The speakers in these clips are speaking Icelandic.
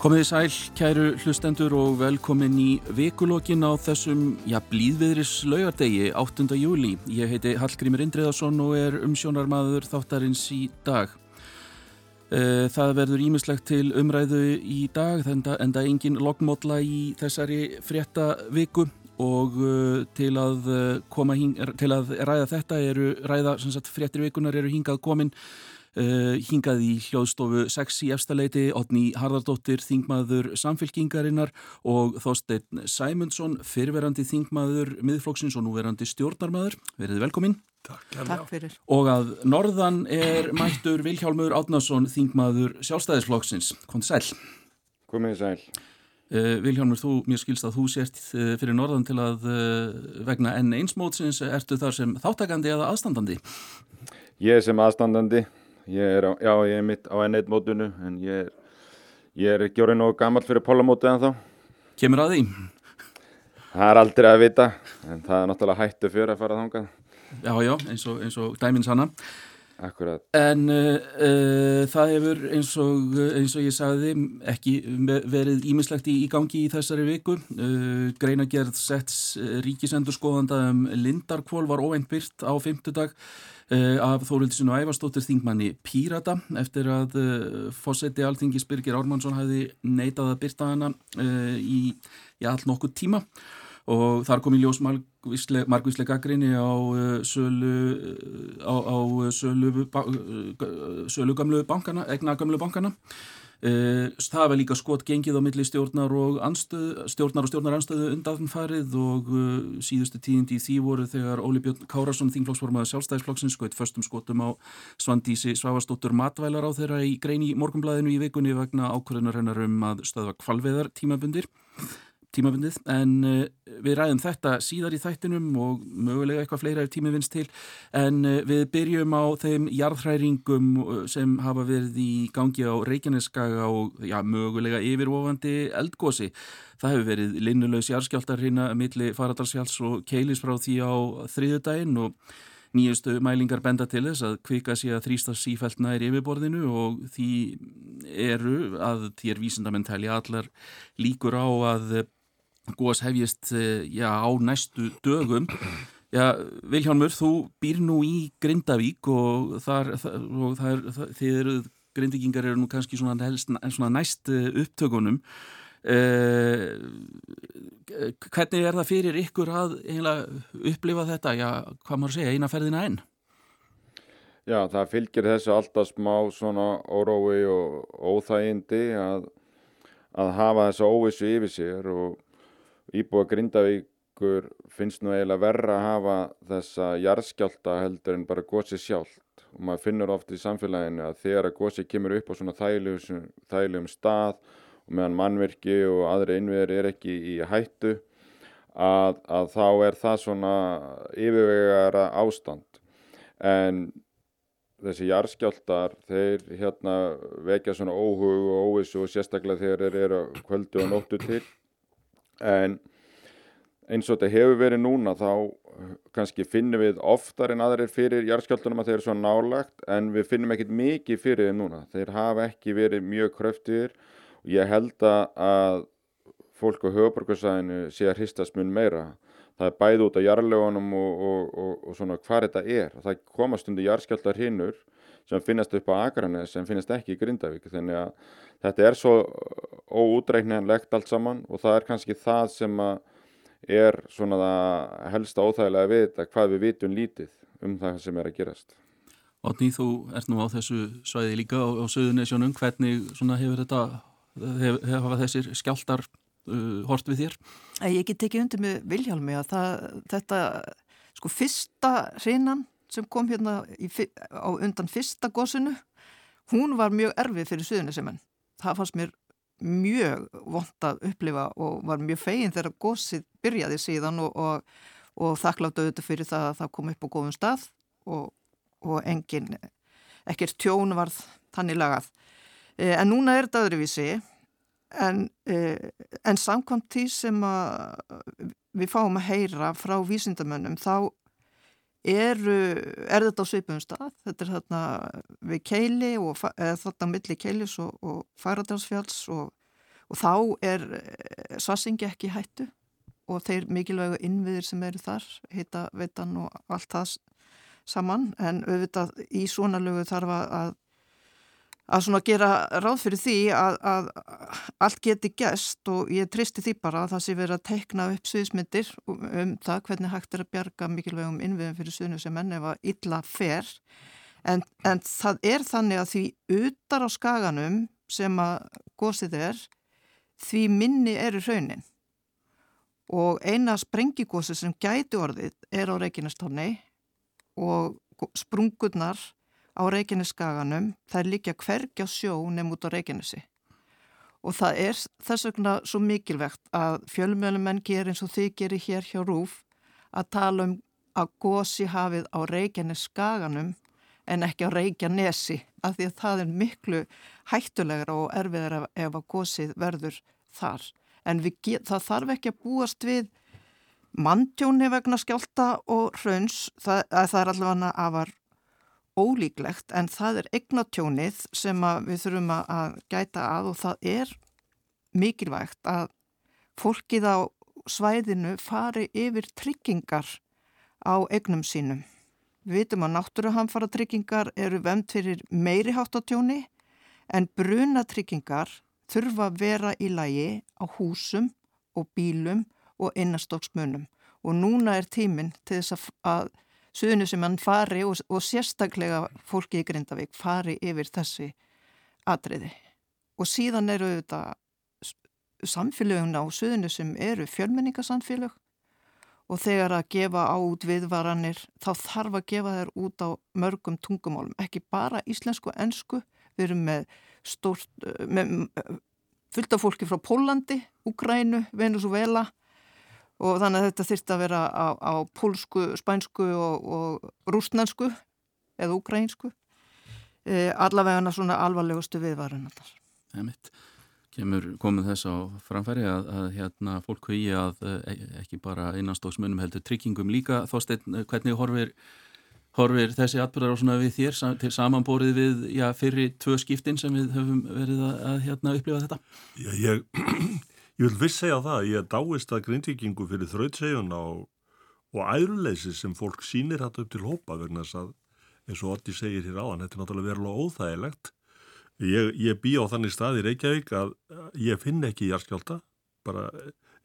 Komiði sæl, kæru hlustendur og velkomin í vikulokkin á þessum, já, blíðviðris laugardegi, 8. júli. Ég heiti Hallgrímur Indriðarsson og er umsjónarmadur þáttarins í dag. Eh, það verður ímislegt til umræðu í dag, en það er engin loggmódla í þessari frétta viku og eh, til að, eh, hing, til að ræða þetta eru, ræða sagt, fréttir vikunar eru hingað komin Uh, hingað í hljóðstofu 6 í efstaleiti, Otni Harðardóttir þingmaður samfélkingarinnar og Þorstein Sæmundsson fyrverandi þingmaður miðflóksins og núverandi stjórnarmaður. Verðið velkomin. Takk, Takk fyrir. Og að norðan er mættur Vilhjálmur Átnason þingmaður sjálfstæðisflóksins. Hvort sæl? Komið sæl. Uh, Vilhjálmur, þú, mér skilst að þú sért uh, fyrir norðan til að vegna enn einsmótsins, ertu þar sem þáttakandi eða aðstandandi? Ég sem aðstandandi Ég er, á, já, ég er mitt á N1 mótunu en ég er, ég er ekki orðið nógu gammal fyrir pólamótið en þá. Kemur að því? Það er aldrei að vita en það er náttúrulega hættu fyrir að fara þángað. Já, já, eins og, eins og dæminn sanna. Akkurat. En uh, uh, það hefur eins og, eins og ég sagði ekki verið ímislegt í, í gangi í þessari viku. Uh, greinagerð setts ríkisendur skoðanda um Lindarkvól var óeint byrt á fymtudag af Þórildisinu Ævarstóttir Þingmanni Pírata eftir að fósetti Alþingis Birgir Ármannsson hafi neitað að byrta hana í, í all nokkuð tíma. Og þar kom í ljós margvíslega gaggrinni á sölu á, á sölu, sölu gamlu bankana, egna gamlu bankana það var líka skot gengið á milli stjórnar og anstöð, stjórnar og stjórnar anstöðu undanfarið og síðustu tíðindi í því voru þegar Óli Björn Kárasson þingflokksformaður sjálfstæðisflokksins skoitt förstum skotum á Svandísi Svavastóttur matvælar á þeirra í greini morgumblæðinu í vikunni vegna ákvörðunar hennar um að stöðva kvalveðar tímabundir tímabundið en uh, við ræðum þetta síðar í þættinum og mögulega eitthvað fleira ef tími vinst til en uh, við byrjum á þeim jarðhræringum uh, sem hafa verið í gangi á Reykjaneskaga og já, mögulega yfirvofandi eldgósi. Það hefur verið linnulegs jarðskjáltar hérna millir Faradalsfjáls og Keilis frá því á þriðudaginn og Nýjustu mælingar benda til þess að kvika sé að þrýsta sífælt nær yfirborðinu og því eru að þér vísindamenn telja allar líkur á að góðs hefjist eh, já, á næstu dögum. Já, Viljónmur, þú býr nú í Grindavík og, þar, og þar, þið eru, grindigingar eru nú kannski svona, helst, svona næst eh, upptökunum. Eh, hvernig er það fyrir ykkur að upplifa þetta, já, hvað maður segja, eina ferðina einn? Já, það fylgir þessu alltaf smá svona órói og óþægindi að, að hafa þessu óvissu yfir sér og íbúa Grindavíkur finnst nú eiginlega verra að hafa þessa jarðskjálta heldur en bara gósi sjálft. Og maður finnur oft í samfélaginu að þegar að gósi kemur upp á svona þægilegum, stað og meðan mannverki og aðri innviðir er ekki í hættu að, að þá er það svona yfirvegara ástand. En þessi jarðskjáltar þeir hérna vekja svona óhug og óvissu og sérstaklega þegar þeir eru kvöldu og nóttu til en eins og þetta hefur verið núna þá uh, kannski finnum við oftar en aðrir fyrir jarðskjöldunum að þeir eru svo nálagt en við finnum ekkit mikið fyrir þeim núna. Þeir hafa ekki verið mjög kröftir og ég held að fólk á höfuborgarsæðinu sé að hristast mun meira. Það er bæð út af jarðlegunum og, og, og, og svona hvað þetta er. Það komast undir jarðskjöldar hinnur sem finnast upp á Akranes sem finnast ekki í Grindavík þannig að þetta er svo óútreiknanlegt allt saman og það er kannski það sem er svona það helsta óþægilega að vita hvað við vitum lítið um það sem er að gerast. Átni, þú ert nú á þessu svæði líka á, á Suðunisjónum, hvernig hefur þetta, hef, hefa þessir skjáltar uh, hort við þér? Ég get ekki undir með Viljálmi að það, þetta, sko fyrsta hreinan sem kom hérna í, á undan fyrsta gósinu, hún var mjög erfið fyrir Suðunisjóman. Það fannst mér mjög vond að upplifa og var mjög fegin þegar gósið byrjaði síðan og, og, og þakkláttu auðvitað fyrir það að það kom upp á góðum stað og, og engin, ekkert tjón varð þannig lagað. E, en núna er þetta öðruvísi en, e, en samkvæmt því sem við fáum að heyra frá vísindamönnum þá eru, er þetta á sveipum stað, þetta er þarna við Keili og þarna milli Keilis og, og Færadalsfjalls og, og þá er eh, Svassingi ekki hættu og þeir mikilvægu innviðir sem eru þar, heita veitan og allt það saman. En auðvitað í svona lögu þarf að að svona gera ráð fyrir því að, að allt geti gæst og ég tristi því bara að það sé verið að teikna upp sviðismyndir um, um það hvernig hægt er að bjarga mikilvægum innviðum fyrir suðinu sem enn ef að illa fer. En, en það er þannig að því utar á skaganum sem að gósið er því minni eru raunin og eina sprengigósi sem gæti orðið er á Reykjanestóni og sprungurnar á Reykjaneskaganum, það er líka hvergi á sjó nefn út á Reykjanesi. Og það er þess vegna svo mikilvægt að fjölmjölumenn gerir eins og þið gerir hér hjá Rúf að tala um að gósi hafið á Reykjaneskaganum en ekki á Reykjanesi af því að það er miklu hættulegra og erfiðar ef að gósið verður þar. En við, það þarf ekki að búast við manntjóni vegna skjálta og hrauns, það, það er allavega afar ólíklegt en það er eignatjónið sem við þurfum að gæta að og það er mikilvægt að fólkið á svæðinu fari yfir tryggingar á eignum sínum. Við vitum að náttúruhamfara tryggingar eru vemd fyrir meiri háttatjóni en brunatryggingar þurfa að vera í lægi á húsum og bílum og innastóksmunum og núna er tíminn til þess að suðinu sem hann fari og, og sérstaklega fólki í Grindavík fari yfir þessi atriði. Og síðan eru þetta samfélögun á suðinu sem eru fjölmenningasamfélög og þegar að gefa át viðvaranir þá þarf að gefa þær út á mörgum tungumálum, ekki bara íslensku og ennsku, við erum með stórt, með fullt af fólki frá Pólandi, Ukrænu, Venezuela og þannig að þetta þurfti að vera á, á pólsku, spænsku og, og rúsnansku eða ukrainsku e, allavega svona alvarlegustu viðvarunar Það er mitt kemur komið þess á framfæri að, að hérna fólk hugi að e, ekki bara einastóksmunum heldur tryggingum líka. Þósteinn hvernig horfir horfir þessi atbyrðar á svona við þér til samanbórið við já, fyrir tvö skiptin sem við höfum verið að, að hérna upplifa þetta? Já, ég Ég vil viss segja það, ég er dáist að grindvikingu fyrir þrautsegjuna og, og æruleysi sem fólk sínir hægt upp til hópa vegna þess að eins og Otti segir hér áðan, þetta er náttúrulega verulega óþægilegt. Ég, ég bý á þannig stað í Reykjavík að ég finn ekki jarskjálta, bara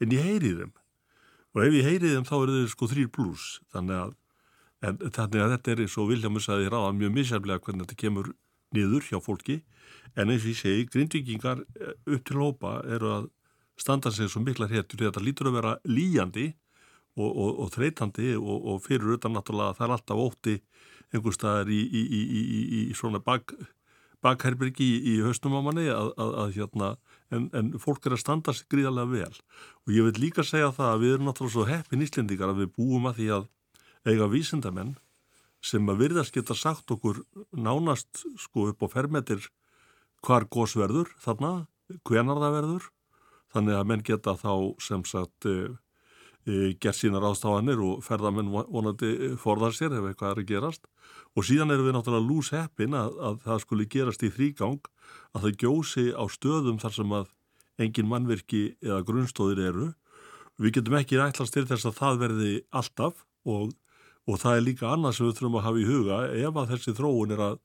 en ég heyri þeim. Og ef ég heyri þeim þá eru þeir sko þrýr pluss, þannig að, þannig að þetta er eins og Viljámus að ég ráða mjög misjaflega hvernig þetta kemur niður hjá fólki, en eins og ég segi, grindvikingar upp til hópa eru að standa sig svo mikla héttur þetta lítur að vera líjandi og, og, og þreytandi og, og fyrir utan náttúrulega það er alltaf ótti einhver staðar í, í, í, í svona bak, bakherbyrgi í höstum á manni að, að, að hérna en, en fólk er að standa sig gríðarlega vel. Og ég vil líka segja það að við erum náttúrulega svo heppin íslendingar að við búum að því að eiga vísindamenn sem að virðast geta sagt okkur nánast sko upp á fermetir hvar gósverður þarna, hvenar það verður þannig að menn geta þá sem sagt e, e, gert sína ráðstáðanir og ferðamenn vonandi forðar sér ef eitthvað er að gerast. Og síðan erum við náttúrulega lús heppin að, að það skuli gerast í þrýgang að það gjósi á stöðum þar sem að engin mannverki eða grunnstóðir eru. Við getum ekki rætlast til þess að það verði alltaf og, og það er líka annað sem við þurfum að hafa í huga. Ef að þessi þróun er að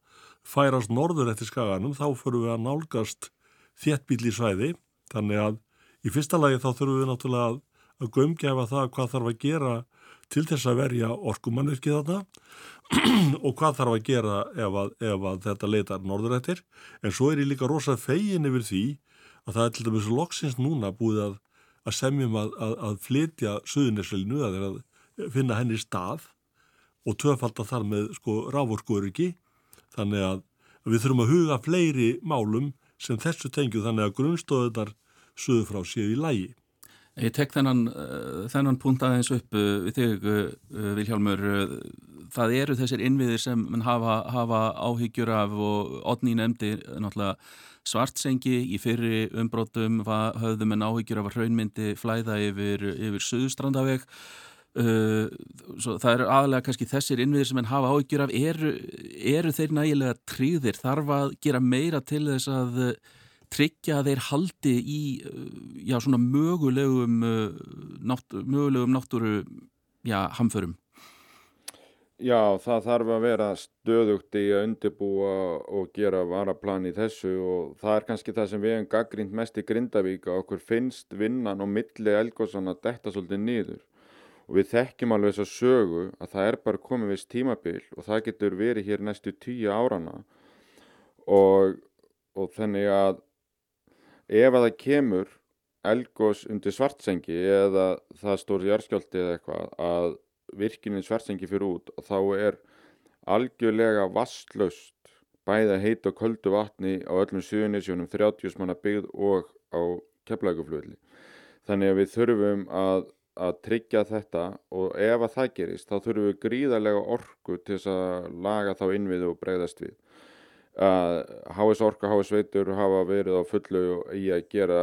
færast norður eftir skaganum þá förum við að nálgast þéttbíli svæði þannig að Í fyrsta lagi þá þurfum við náttúrulega að, að gömgefa það hvað þarf að gera til þess að verja orkumannvirkið þarna og hvað þarf að gera ef að, ef að þetta leitar norðurættir. En svo er ég líka rosa fegin yfir því að það er til dæmis loksins núna búið að, að semjum að flytja suðunisvelinu að finna henni stað og töfalda þar með sko rávorkuöryggi þannig að við þurfum að huga fleiri málum sem þessu tengju þannig að grunnstóðunar suðu frá séu í lægi. Ég tek þennan, uh, þennan punkt aðeins upp uh, við þig, uh, Vilhjálmur. Það eru þessir innviðir sem hafa, hafa áhyggjur af og odni nefndi náttúrulega svartsengi í fyrri umbrótum höfðum en áhyggjur af að hraunmyndi flæða yfir, yfir Suðustrandaveg. Það eru aðalega kannski þessir innviðir sem henn hafa áhyggjur af. Eru, eru þeir nægilega tríðir? Þarf að gera meira til þess að tryggja að þeir haldi í já, svona mögulegum, nátt, mögulegum náttúru já, hamförum? Já, það þarf að vera stöðugt í að undirbúa og gera varaplan í þessu og það er kannski það sem við hefum gaggrínt mest í Grindavík að okkur finnst vinnan og milli elgóðsana detta svolítið nýður og við þekkjum alveg þess að sögu að það er bara komið viðst tímabil og það getur verið hér næstu tíu árana og, og þannig að ef að það kemur elgós undir svartsengi eða það stór járskjálti eða eitthvað að virkinin svartsengi fyrir út og þá er algjörlega vastlaust bæða heit og köldu vatni á öllum suðunisjónum 30 manna byggð og á keflækuflöðli. Þannig að við þurfum að, að tryggja þetta og ef að það gerist þá þurfum við gríðarlega orku til þess að laga þá innvið og bregðast við. HS Orka, HS Veitur hafa verið á fullu í að gera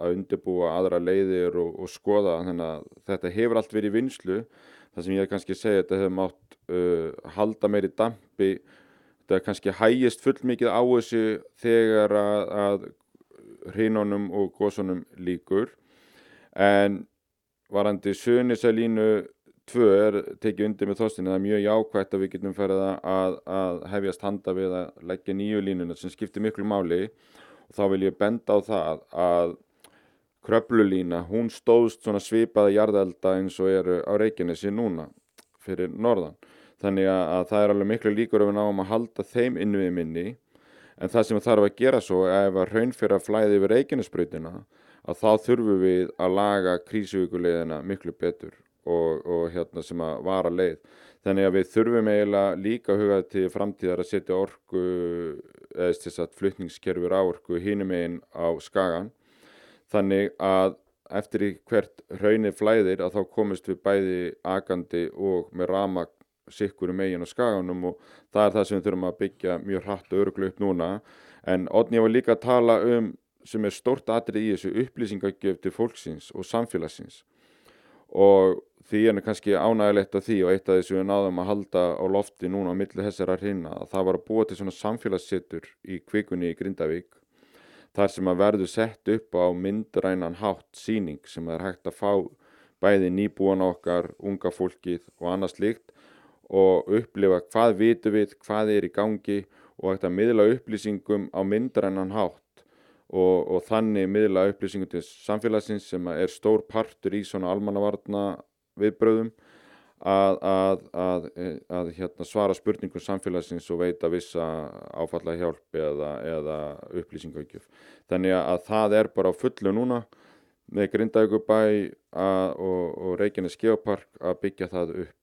að undirbúa aðra leiðir og, og skoða. Þannig að þetta hefur allt verið vinslu það sem ég er kannski að segja þetta hefur mátt uh, halda meiri dampi. Þetta kannski hægist full mikið á þessu þegar að, að hreinunum og gósunum líkur en varandi suðunisalínu 2 er tekið undir með þóstinu það er mjög jákvægt að við getum ferið að, að hefjast handa við að leggja nýju línuna sem skiptir miklu máli. Og þá vil ég benda á það að kröplulína, hún stóðst svona svipaða jarðelda eins og eru á Reykjanesi núna fyrir norðan. Þannig að það er alveg miklu líkur ef við náum að halda þeim innvið minni. En það sem þarf að gera svo ef að raun fyrir að flæði yfir Reykjanesbröytina að þá þurfum við að laga krísuvíkuleiðina miklu betur og, og hérna sem að vara leið. Þannig að við þurfum eiginlega líka að huga til framtíðar að setja orku eða þess að flutningskerfur á orku hínum einn á skagan þannig að eftir í hvert hraunir flæðir að þá komist við bæði agandi og með rama sikkur um eigin og skaganum og það er það sem við þurfum að byggja mjög hratt og öruglu upp núna. En Odni var líka að tala um sem er stort atrið í þessu upplýsingagjöf til fólksins og samfélagsins. Og því er kannski ánægilegt af því og eitt af þessu við náðum að halda á lofti núna á milli þessara hreina að það var að búa til svona samfélagssettur í kvikunni í Grindavík þar sem að verður sett upp á myndrænan hátt síning sem er hægt að fá bæði nýbúan okkar, unga fólkið og annað slikt og upplifa hvað vitum við, hvað er í gangi og hægt að miðla upplýsingum á myndrænan hátt og, og þannig miðla upplýsingum til samfélagsins sem er stór partur í svona almannavarna viðbröðum að, að, að, að hérna, svara spurningum samfélagsins og veita vissa áfalla hjálp eða, eða upplýsingaukjöf. Þannig að það er bara á fullu núna með Grindaugubæ og, og Reykjanes Geopark að byggja það upp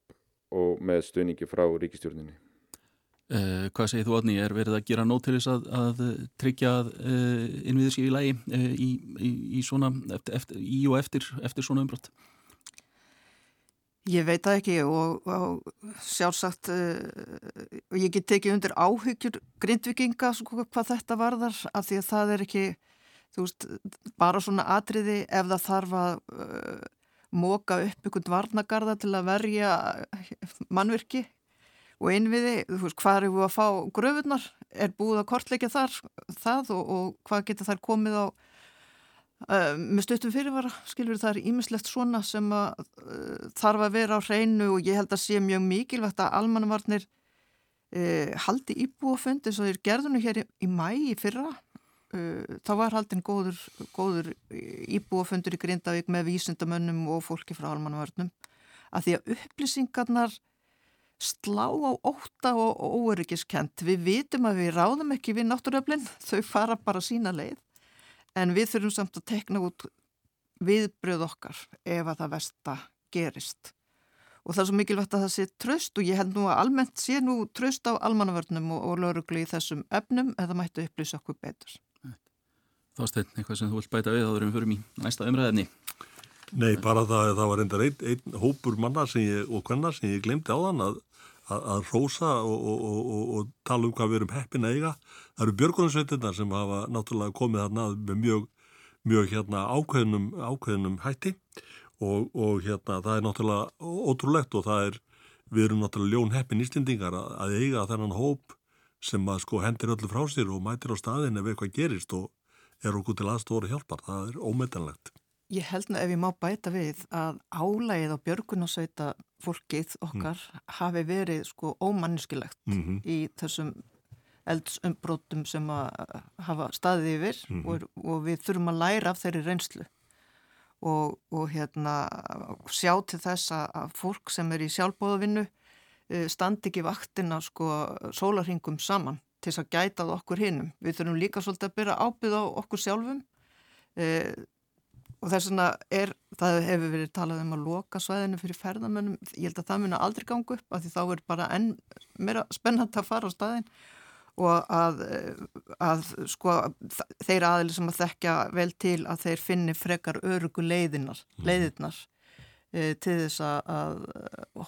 og með stöningi frá ríkistjórninni. Uh, hvað segir þú Odni, er verið að gera nót til þess að, tryggja uh, eh, innviðir sér í lagi uh, í, í, í, svona, eftir, eftir, í og eftir, eftir svona umbrott? Ég veit það ekki og, og sjálfsagt uh, ég get tekið undir áhyggjur grindvikinga sko, hvað þetta varðar af því að það er ekki veist, bara svona atriði ef það þarf að uh, móka upp einhvern varnagarða til að verja mannvirki og einviði, þú veist, hvað er við að fá gröfunar, er búið að kortleika þar það og, og hvað getur þær komið á með stöttum fyrirvara, skilur það er ímislegt svona sem að uh, þarf að vera á hreinu og ég held að sé mjög mikilvægt að almanvarnir uh, haldi íbúafund eins og þeir gerðinu hér í, í mæ í fyrra. Þá var haldin góður, góður íbúafundur í Grindavík með vísindamönnum og fólki frá almanvarnum að því að upplýsingarnar slá á óta og óöryggiskent við vitum að við ráðum ekki við náttúröflin, þau fara bara sína leið en við þurfum samt að tekna út viðbröð okkar ef að það versta gerist. Og það er svo mikilvægt að það sé tröst og ég held nú að almennt sé nú tröst á almannavörnum og, og lauruglu í þessum öfnum eða mættu upplýsa okkur betur. Þásteinn, eitthvað sem þú vilt bæta við þá erum við fyrir mjög næsta umræðinni Nei, bara það, það var reyndar einn ein hópur manna ég, og hvenna sem ég glemdi á þann að að, rósa og, og, og, og tala um hvað við erum heppin að eiga. Það eru björgunarsveitirna sem hafa náttúrulega komið þarna með mjög, mjög hérna, ákveðnum, ákveðnum hætti og hérna, það er náttúrulega ótrúlegt og það er, við erum náttúrulega ljón heppin ístendingar að, að eiga þennan hóp sem að sko hendir öllu frá sér og mætir á staðin ef eitthvað gerist og er okkur til aðstóri hjálpar. Það er ómetanlegt. Ég held nú ef ég má bæta við að álægið á björgunarsveita fólkið okkar mm. hafi verið sko ómanniskilegt mm -hmm. í þessum eldsumbrótum sem að hafa staðið yfir mm -hmm. og, og við þurfum að læra af þeirri reynslu og, og hérna sjá til þess að fólk sem er í sjálfbóðavinnu eh, standi ekki vaktina sko sólarhingum saman til þess að gætað okkur hinnum. Við þurfum líka svolítið að byrja ábyggð á okkur sjálfum eh, og þess vegna er, það hefur verið talað um að loka svæðinu fyrir ferðamönnum, ég held að það muni aldrei gangu upp af því þá er bara enn meira spennand að fara á staðin og að, að sko þeir aðli sem að þekkja vel til að þeir finni frekar örugu leiðinar, mhm. leiðinar e, til þess að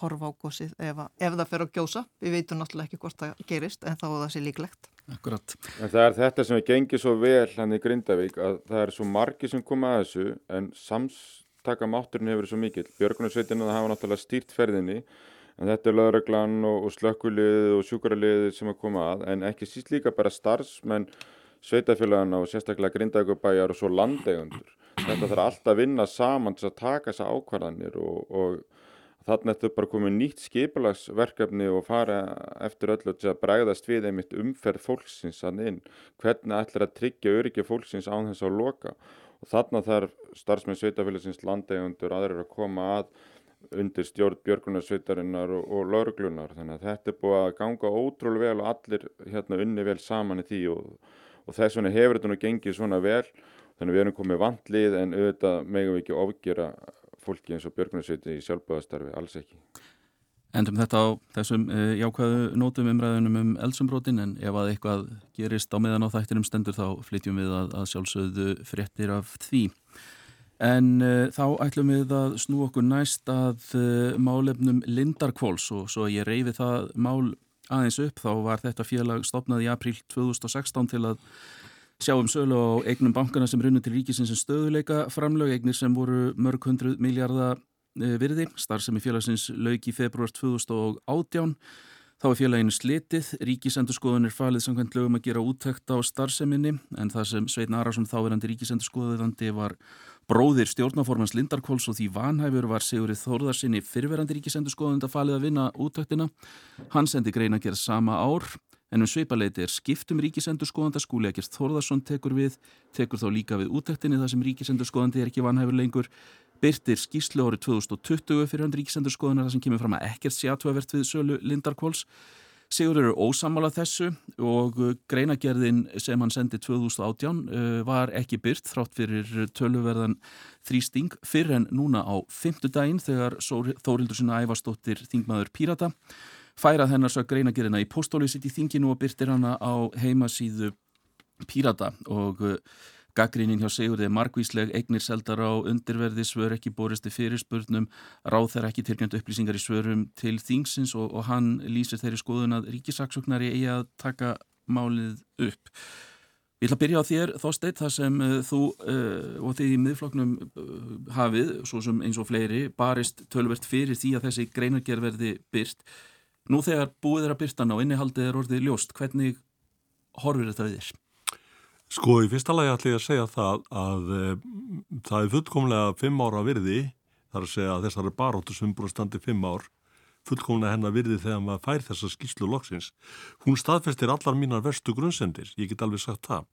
horfa á gósið ef, ef það fer að gjósa, við veitum náttúrulega ekki hvort það gerist en þá er það sér líklegt. Akkurat. En það er þetta sem gengir svo vel hann í Grindavík að það er svo margi sem koma að þessu en samstakamátturinn hefur svo mikill. Björgunarsveitina það hafa náttúrulega stýrt ferðinni en þetta er lögreglan og, og slökkulið og sjúkaraliðið sem að koma að en ekki síst líka bara starfsmenn sveitafélagana og sérstaklega Grindavíkubæjar og svo landegundur. Þetta þarf alltaf að vinna saman til að taka þessa ákvarðanir og, og Þannig að þetta bara komið nýtt skipulagsverkefni og fara eftir öllu að bregðast við einmitt umferð fólksins að inn. Hvernig ætlar að tryggja öryggi fólksins án þess að loka. Og þannig þarf starfsmenn sveitafélagsins landegundur aðrir að koma að undir stjórn björgunarsveitarinnar og, og lauruglunar. Þannig að þetta er búið að ganga ótrúlega vel og allir hérna unni vel saman í því og, og þess vegna hefur þetta nú gengið svona vel. Þannig að við erum komið vantlið en auðvitað megum við ekki ofgjera fólki eins og björgunarsveiti í sjálfböðastarfi, alls ekki. Endum þetta á þessum uh, jákvæðu nótum umræðunum um elsumbrotin en ef að eitthvað gerist á meðan á þættinum stendur þá flytjum við að, að sjálfsögðu fréttir af því. En uh, þá ætlum við að snú okkur næst að uh, málefnum Lindarkvóls og svo ég reyfi það mál aðeins upp þá var þetta félag stopnað í april 2016 til að Sjáum sölu á eignum bankana sem runni til ríkisins sem stöðuleika framlög, eignir sem voru mörg hundru miljardar eh, virði. Starfsemi félagsins lög í februar 2018. Þá er félaginu slitið. Ríkisendurskoðun er falið samkvæmt lögum að gera úttækt á starfseminni en það sem Sveitn Ararsson þáverandi ríkisendurskoðuðandi var bróðir stjórnaformans Lindarkóls og því vanhæfur var Sigurið Þórðarsinni fyrverandi ríkisendurskoðund að falið að vinna úttæktina. Hann sendi greina að gera sama ár En um sveipaleiti er skiptum ríkisendurskoðanda gerst Þorðarsson tekur við, tekur þá líka við útæktinni þar sem ríkisendurskoðandi er ekki vanhæfur lengur. Byrtir skýslu árið 2020 fyrir hann ríkisendurskoðanar þar sem kemur fram að ekkert sé aðtöðavert við sölu Lindarkváls. Sigur eru ósamála þessu og greinagerðin sem hann sendi 2018 uh, var ekki byrt þrátt fyrir töluverðan þrýsting fyrir en núna á fymtudaginn þegar Þórildur sinna æfastóttir þingmaður Pírata færað hennar svo greinagerina í postólisitt í þinginu og byrtir hana á heimasíðu Pírata og uh, gaggrínin hjá Sigurði er margvísleg eignir seldar á undirverði svör ekki boristi fyrir spurnum ráð þeirra ekki tilgjönd upplýsingar í svörum til þingsins og, og hann lýsir þeirri skoðun að ríkisaksóknari eigi að taka málið upp. Ég ætla að byrja á þér Þorsteit þar sem uh, þú uh, og þið í miðfloknum uh, hafið, svo sem eins og fleiri, barist tölvert fyrir því að þessi greinargerð verði byrt. Nú þegar búið er að byrtan á innihaldið er orðið ljóst, hvernig horfir þetta við þér? Sko í fyrsta lagi ætlum ég að segja það að e, það er fullkomlega fimm ára virði, þar að segja að þessari baróttu sem búið að standi fimm ár, fullkomlega hennar virði þegar maður fær þessa skýslu loksins. Hún staðfestir allar mínar verstu grunnsendir, ég get alveg sagt það.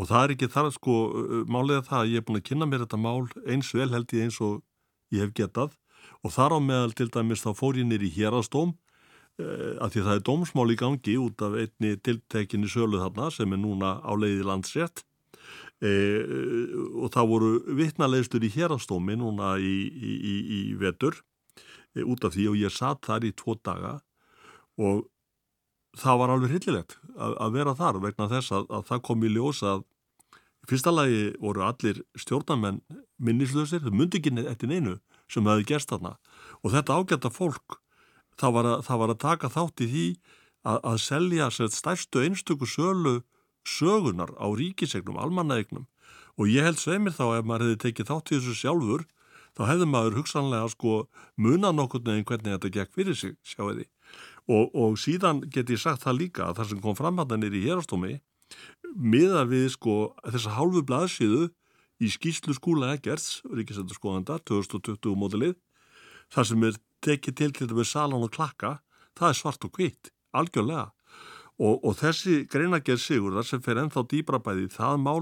Og það er ekki þar að sko, málega það að ég er búin að kynna mér þetta mál eins vel held ég eins og ég hef getað og þar á meðal til dæmis þá fór ég nýri hérastóm Eh, af því það er dómsmál í gangi út af einni tiltekinni sölu þarna sem er núna á leiði landsrétt. E, og það voru vittnalegstur í hérastómi núna í, í, í, í vetur e, út af því og ég satt þar í tvo daga og það var alveg hryllilegt að, að vera þar vegna þess að, að það kom í ljós að fyrsta lagi voru allir stjórnarmenn minnislausir, þau myndi ekki eftir neinu sem hefði gerst þarna. Og þetta ágæta fólk það var að, það var að taka þátt í því að, að selja sér stærstu einstöku sölu sögunar á ríkisegnum, almannaegnum og ég held sveimir þá ef maður hefði tekið þátt í þessu sjálfur þá hefði maður hugsanlega sko munan okkur nefn hvernig þetta gekk fyrir sig, sjáu því og, og síðan get ég sagt það líka að það sem kom fram hann er í hérastómi miða við sko þessa hálfu blaðsíðu í skýslu skúla Eggerts, Ríkisendur skoðanda 2020 mótilið þar sem er tekið til til með salan og klakka, það er svart og hvitt algjörlega. Og, og þessi greinagerð Sigurðar sem fer ennþá dýbra bæði það mál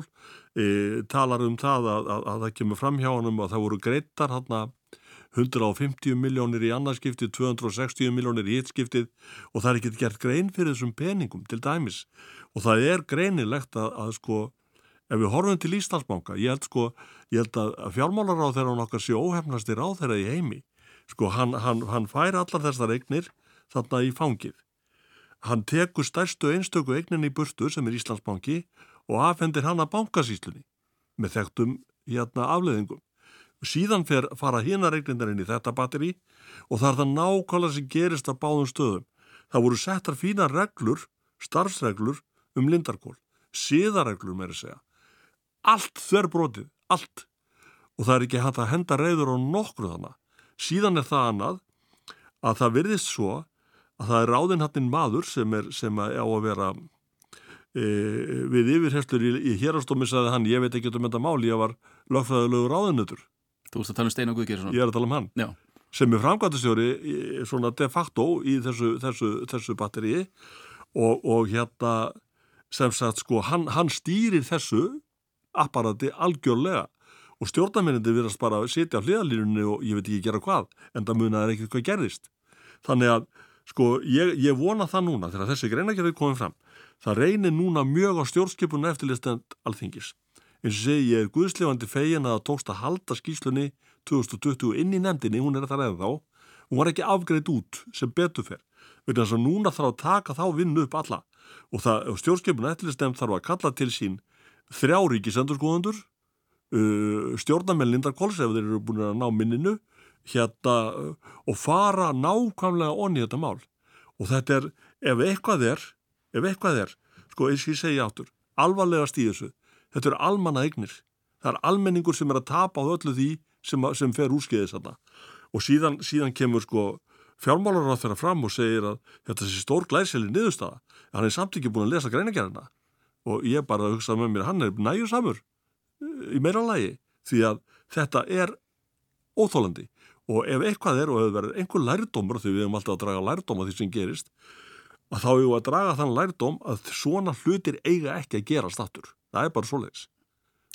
e, talar um það að, að, að það kemur fram hjá hann og það voru greittar hann 150 miljónir í annarskiptið, 260 miljónir í hittskiptið og það er ekki gert grein fyrir þessum peningum til dæmis. Og það er greinilegt að, að sko ef við horfum til Íslandsbanka, ég held sko ég held að fjármálar á þeirra okkar sé óhefnastir á þeirra í heimi sko hann, hann, hann fær allar þessar eignir þarna í fangið hann tekur stærstu einstöku eignin í burtu sem er Íslandsbanki og afhendir hann að bankasýslunni með þekktum hérna afleðingum síðan fer, fara hína reiklindarinn í þetta batteri og það er það nákvæmlega sem gerist á báðum stöðum. Það voru settar fína reglur, starfsreglur um lindarkól, síðareglur með að segja. Allt þver brotið, allt. Og það er ekki hægt að henda reyður á nokkru þannig. Síðan er það annað að það virðist svo að það er ráðinhattinn maður sem er sem að á að vera e, við yfirherslur í, í hérastómi sagði hann, ég veit ekki um þetta mál, ég var lögfræðilegu ráðinötur Þú veist að tala um Steinar Guðgjersson. Ég er að tala um hann. Já. Sem er framkvæmtastjóri svona de facto í þessu, þessu, þessu batteríi og, og hérna sem sagt sko hann, hann stýrir þessu apparati algjörlega og stjórnarmennindi viðrast bara að sitja á hliðalínunni og ég veit ekki gera hvað en það munaður ekkert hvað gerðist. Þannig að sko ég, ég vona það núna þegar þessi greinagerði komið fram það reynir núna mjög á stjórnskipunum eftirlistend alþingis eins og segi ég er guðslefandi fegin að það tókst að halda skýslunni 2020 inn í nefndinni, hún er það eða þá hún var ekki afgreitt út sem beturferð vegna þess að núna þarf að taka þá vinnu upp alla og, og stjórnskipuna eftirlistem þarf að kalla til sín þrjá ríkisendurskóðandur uh, stjórnarmenn Lindarkóls ef þeir eru búin að ná minninu hérna uh, og fara nákvæmlega onni þetta mál og þetta er, ef eitthvað er ef eitthvað er, sko eins og ég segja áttur alvarlegast í þessu þetta eru almanna eignir. Það er almenningur sem er að tapa á öllu því sem, sem fer úrskeiðis þarna. Og síðan, síðan kemur sko fjármálaráð þeirra fram og segir að þetta sé stór glæseli niðurstaða. Hann er samt ekki búin að lesa greinagerðina. Og ég bara hugsaði með mér, hann er næjur samur í meira lagi því að þetta er óþólandi. Og ef eitthvað er og ef það verður einhver lærdómur, því við hefum alltaf að draga lærdóm af því sem gerist, að þá hefur að draga þann lærdóm að svona hlutir eiga ekki að gera stattur það er bara svoleiðis.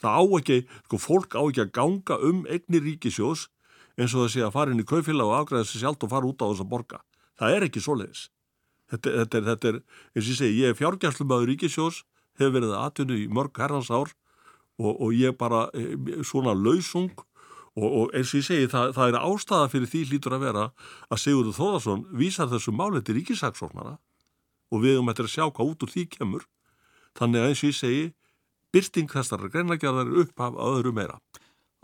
Það á ekki, sko fólk á ekki að ganga um eignir ríkisjós eins og það sé að fara inn í kaufélag og afgræða sér sjálf og fara út á þess að borga. Það er ekki svoleiðis. Þetta, þetta, er, þetta er, eins og ég segi, ég er fjárgæslu maður ríkisjós, hefur verið aðtunni í mörg herrans ár og, og ég bara e, svona lausung og, og eins og ég segi, það, það er ástæða fyrir því hlýtur að vera að Sigurður Þóðarsson vísar þessu máli til ríkisaksóknara og við um þetta að sjá hvað út úr því kemur þannig að eins og ég segi byrsting þessar greinlegjaraðar upp af öðru meira.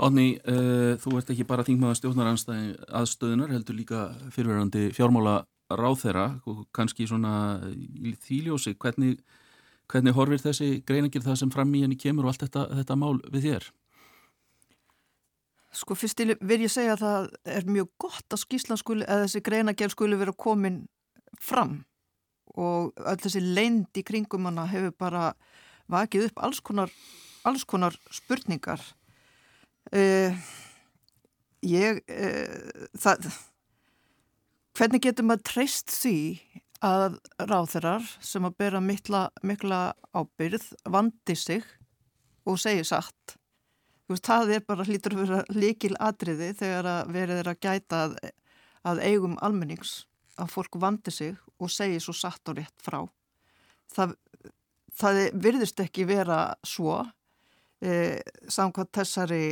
Átni, uh, eh, þú ert ekki bara þingmaða stjórnaranstöðunar, heldur líka fyrirverandi fjármála ráð þeirra og kannski svona í þýljósi, hvernig, hvernig horfir þessi greinlegjir það sem fram í henni kemur og allt þetta, þetta mál við þér? Sko fyrst til vil ég segja að það er mjög gott að skíslan skuli, eða þessi greinagerð skuli vera komin fram og öll þessi leind í kringum hana hefur bara vakið upp alls konar, alls konar spurningar. Uh, ég, uh, það, hvernig getur maður treyst því að ráþerar sem að bera mikla, mikla ábyrð vandi sig og segi satt. Veist, það er bara hlítur að vera líkil atriði þegar að verið er að gæta að, að eigum almennings að fólk vandi sig og segi svo satt og rétt frá. Það það virðist ekki vera svo e, samkvæmt þessari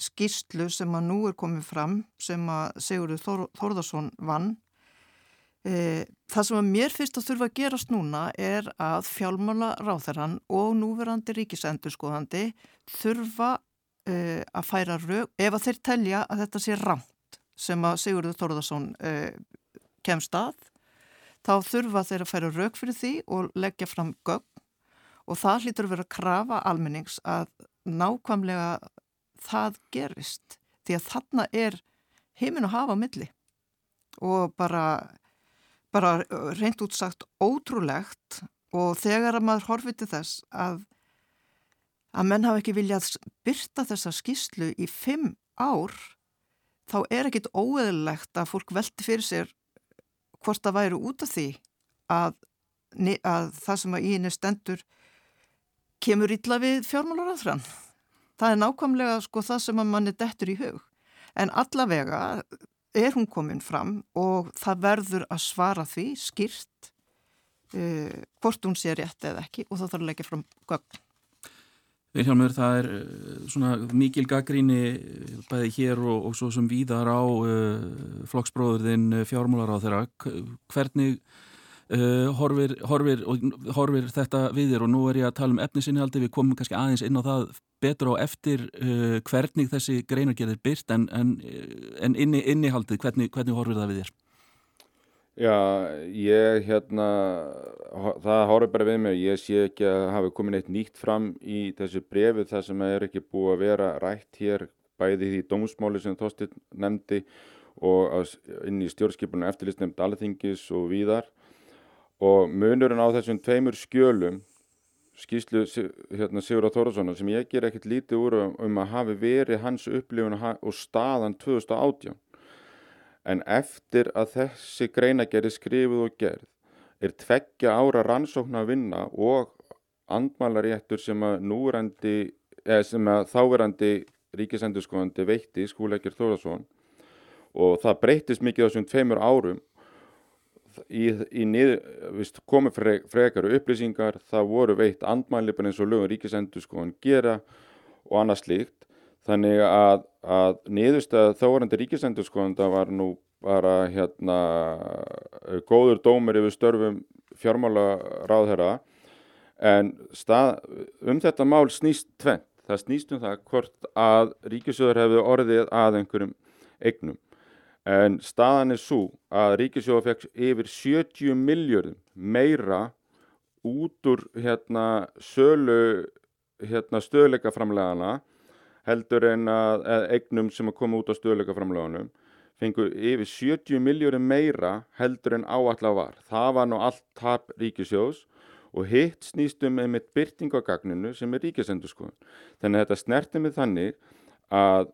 skýrslu sem að nú er komið fram sem að Sigurður Þór, Þórðarsson vann það sem að mér fyrst að þurfa að gerast núna er að fjálmála ráþarann og núverandi ríkisendurskoðandi þurfa e, að færa raug ef að þeir telja að þetta sé rámt sem að Sigurður Þórðarsson e, kemst að þá þurfa þeir að færa rauk fyrir því og leggja fram gögn. Og það hlýtur að vera að krafa almennings að nákvæmlega það gerist því að þarna er heiminn að hafa milli og bara, bara reynd útsagt ótrúlegt og þegar að maður horfið til þess að að menn hafa ekki viljað byrta þessa skýslu í fimm ár þá er ekkit óeðlegt að fólk velti fyrir sér hvort það væri út af því að, að það sem að í henni stendur kemur illa við fjármálaráðfrann. Það er nákvæmlega sko það sem að manni dettur í hug. En allavega er hún komin fram og það verður að svara því skýrt uh, hvort hún sé rétt eða ekki og það þarf að leggja fram gögn. Vilhelmur, það er uh, svona mikil gaggríni bæði hér og, og svo sem víðar á uh, flokksbróðurðin fjármálar á þeirra. Hvernig uh, horfir, horfir, horfir þetta við þér og nú er ég að tala um efnisinnihaldi, við komum kannski aðeins inn á það betur á eftir uh, hvernig þessi greinargerðir byrt en, en, en inni, innihaldið, hvernig, hvernig horfir það við þér? Já, ég hérna, það horfður bara við mig, ég sé ekki að hafa komin eitt nýtt fram í þessu brefi þar sem er ekki búið að vera rætt hér bæði því dómsmáli sem Þorstin nefndi og inn í stjórnskipunum eftirlistnefnd alþingis og víðar og munurinn á þessum tveimur skjölum, skýslu hérna, Sigurða Þórðarssonar sem ég ger ekkert lítið úr um að hafi verið hans upplifun og staðan 2018 en eftir að þessi greinagerði skrifuð og gerð er tveggja ára rannsókn að vinna og andmálaréttur sem að núrandi, eða sem að þáverandi ríkisendurskóðandi veitti skúleikir Þóðarsson og það breytist mikið á þessum tveimur árum í, í niður, komið fre, frekar upplýsingar, það voru veitt andmæli bara eins og lögum ríkisendurskóðan gera og annað slíkt Þannig að, að niðurstað þávarandi ríkisendurskóðanda var nú bara hérna góður dómur yfir störfum fjármála ráðherra en stað, um þetta mál snýst tvent. Það snýst um það hvort að ríkisjóður hefði orðið að einhverjum eignum. En staðan er svo að ríkisjóður fekk yfir 70 miljardum meira út úr hérna, sölu hérna, stöðleikaframlegana heldur en að eignum sem að koma út á stöðleikaframlögunum fengur yfir 70 miljóri meira heldur en áallega var. Það var nú allt tap ríkisjós og hitt snýstum með mitt byrtingagagninu sem er ríkisendurskoðun. Þannig að þetta snerti með þannig að,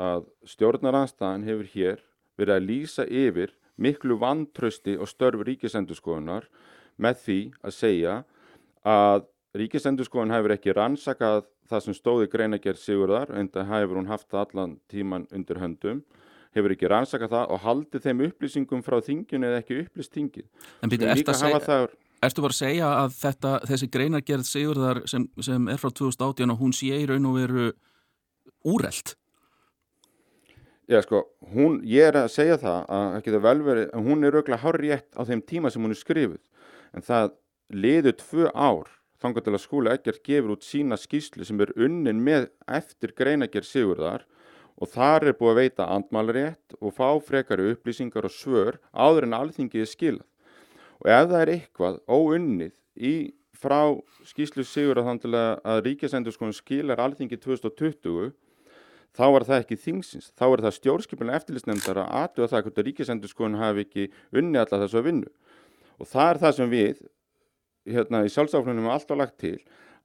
að stjórnaranstæðan hefur hér verið að lýsa yfir miklu vantrösti og störf ríkisendurskoðunar með því að segja að ríkisendurskoðun hefur ekki rannsakað það sem stóði greinagerð Sigurðar, en það hefur hún haft það allan tíman undir höndum, hefur ekki rannsakað það og haldið þeim upplýsingum frá þingjun eða ekki upplýst þingið. En byrju, ertu að, ertu bara að segja að þetta, þessi greinagerð Sigurðar sem, sem er frá 2018 og hún sé í raun og veru úrelt? Já sko, hún, ég er að segja það að það velveri, hún er auðvitað hár rétt á þeim tíma sem hún er skrifuð, en það liður tvö ár þangar til að skúla ekkert gefur út sína skýslu sem er unnin með eftir greinagerð sigurðar og þar er búið að veita andmálarétt og fá frekari upplýsingar og svör áður en alþingið er skilað. Og ef það er eitthvað óunnið í frá skýslu sigurðar þannig að ríkjasendurskónu skilar alþingið 2020 þá er það ekki þingsins, þá er það stjórnskipulega eftirlýsnefndar að aðtöða það hvort að ríkjasendurskónu hafi ekki unni alla þessu að vinna. Og það er það sem við hérna, í sjálfsáflunum er alltaf lagt til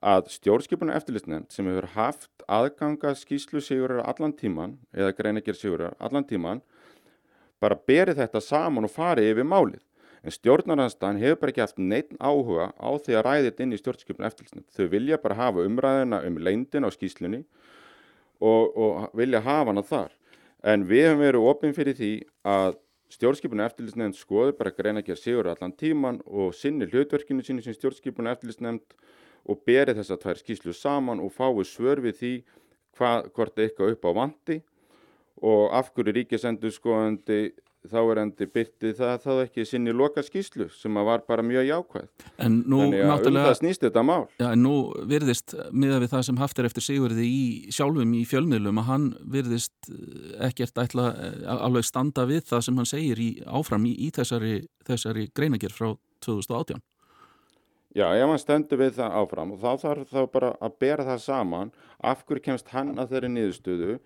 að stjórnskipuna eftirlistnefnd sem hefur haft aðganga skýslu sigurar allan tíman eða greinager sigurar allan tíman bara berið þetta saman og farið yfir málið. En stjórnarhansdagen hefur bara ekki haft neitt áhuga á því að ræði þetta inn í stjórnskipuna eftirlistnefnd. Þau vilja bara hafa umræðina um leindin á skýslunni og, og vilja hafa hana þar. En við hefum verið ofinn fyrir því að Stjórnskipun eftirlýsnefnd skoður bara greina ekki að sigur allan tíman og sinni hlutverkinu sínu sem stjórnskipun eftirlýsnefnd og beri þess að tvær skýslu saman og fái svör við því hva, hvort eitthvað upp á vandi og af hverju ríkisendur skoðandi þá er endi byrtið það þá ekki sinni loka skýslu sem var bara mjög jákvæð. En nú um þetta mál. Já, en nú virðist miða við það sem haft er eftir Sigurði í sjálfum í fjölmiðlum að hann virðist eh, ekkert ætla eh, alveg standa við það sem hann segir í, áfram í, í þessari, þessari greinagerð frá 2018. Já, ef hann stendur við það áfram og þá þarf þá bara að bera það saman af hverju kemst hann að þeirri niðurstöðu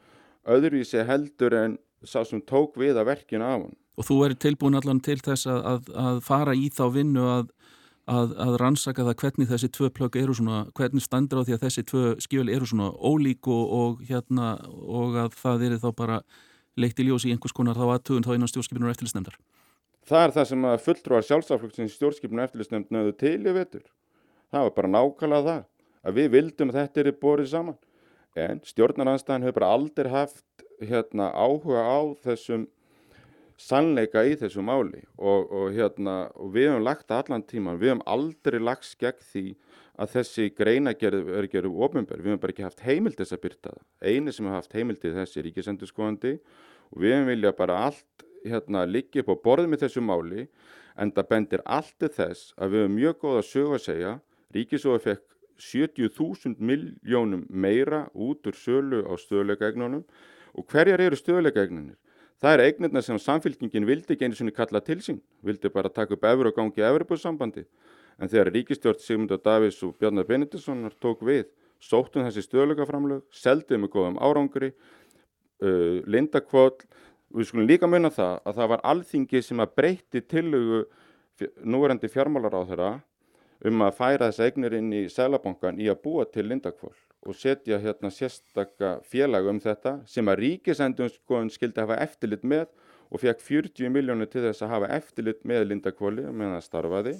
öðruvísi heldur en sá sem tók við að verkinu af hann. Og þú er tilbúin allan til þess að, að, að fara í þá vinnu að, að, að rannsaka það hvernig þessi tvö plögg eru svona, hvernig standur á því að þessi tvö skjöl eru svona ólík og, og hérna og að það eru þá bara leitt í ljós í einhvers konar þá aðtugun þá innan stjórnskipinu og eftirlisnemndar. Það er það sem að fulltrúar sjálfsaflokksins stjórnskipinu og eftirlisnemnd nöðu til í vetur. Það var bara nákvæmlega það að við vildum að þetta er borðið saman en stjórnaranstæðin hefur bara aldrei haft hérna, áhuga á þessum sannleika í þessu máli og, og, hérna, og við hefum lagt allan tíman, við hefum aldrei lagst gegn því að þessi greinagerð er gerð ofinbær, við hefum bara ekki haft heimild þess að byrta það. Einu sem hefur haft heimild til þessi er ríkisendurskóðandi og við hefum vilja bara allt hérna, liggja upp á borðið með þessu máli en það bendir allt til þess að við hefum mjög góð að sögu að segja, ríkisóði fekk 70.000 miljónum meira út úr sölu á stöðleikaegnunum og hverjar eru stöðleikaegnunir? Það er eignirna sem samfélkingin vildi ekki einu sinni kalla til sín, vildi bara taka upp efur og gangi Evropasambandi. En þegar ríkistjórn Sigmundar Davís og Bjarnar Benediktssonar tók við, sóttum þessi stöðlökaframlög, seldið með góðum árangri, uh, lindakvöld, við skulum líka munna það að það var alþingi sem að breyti tillögu núverandi fjármálar á þeirra um að færa þessa eignir inn í Sælabankan í að búa til lindakvöld og setja hérna sérstakka félag um þetta sem að ríkisendunskoðun skildi hafa eftirlit með og fekk 40 miljónir til þess að hafa eftirlit með Lindakvóli meðan það starfaði.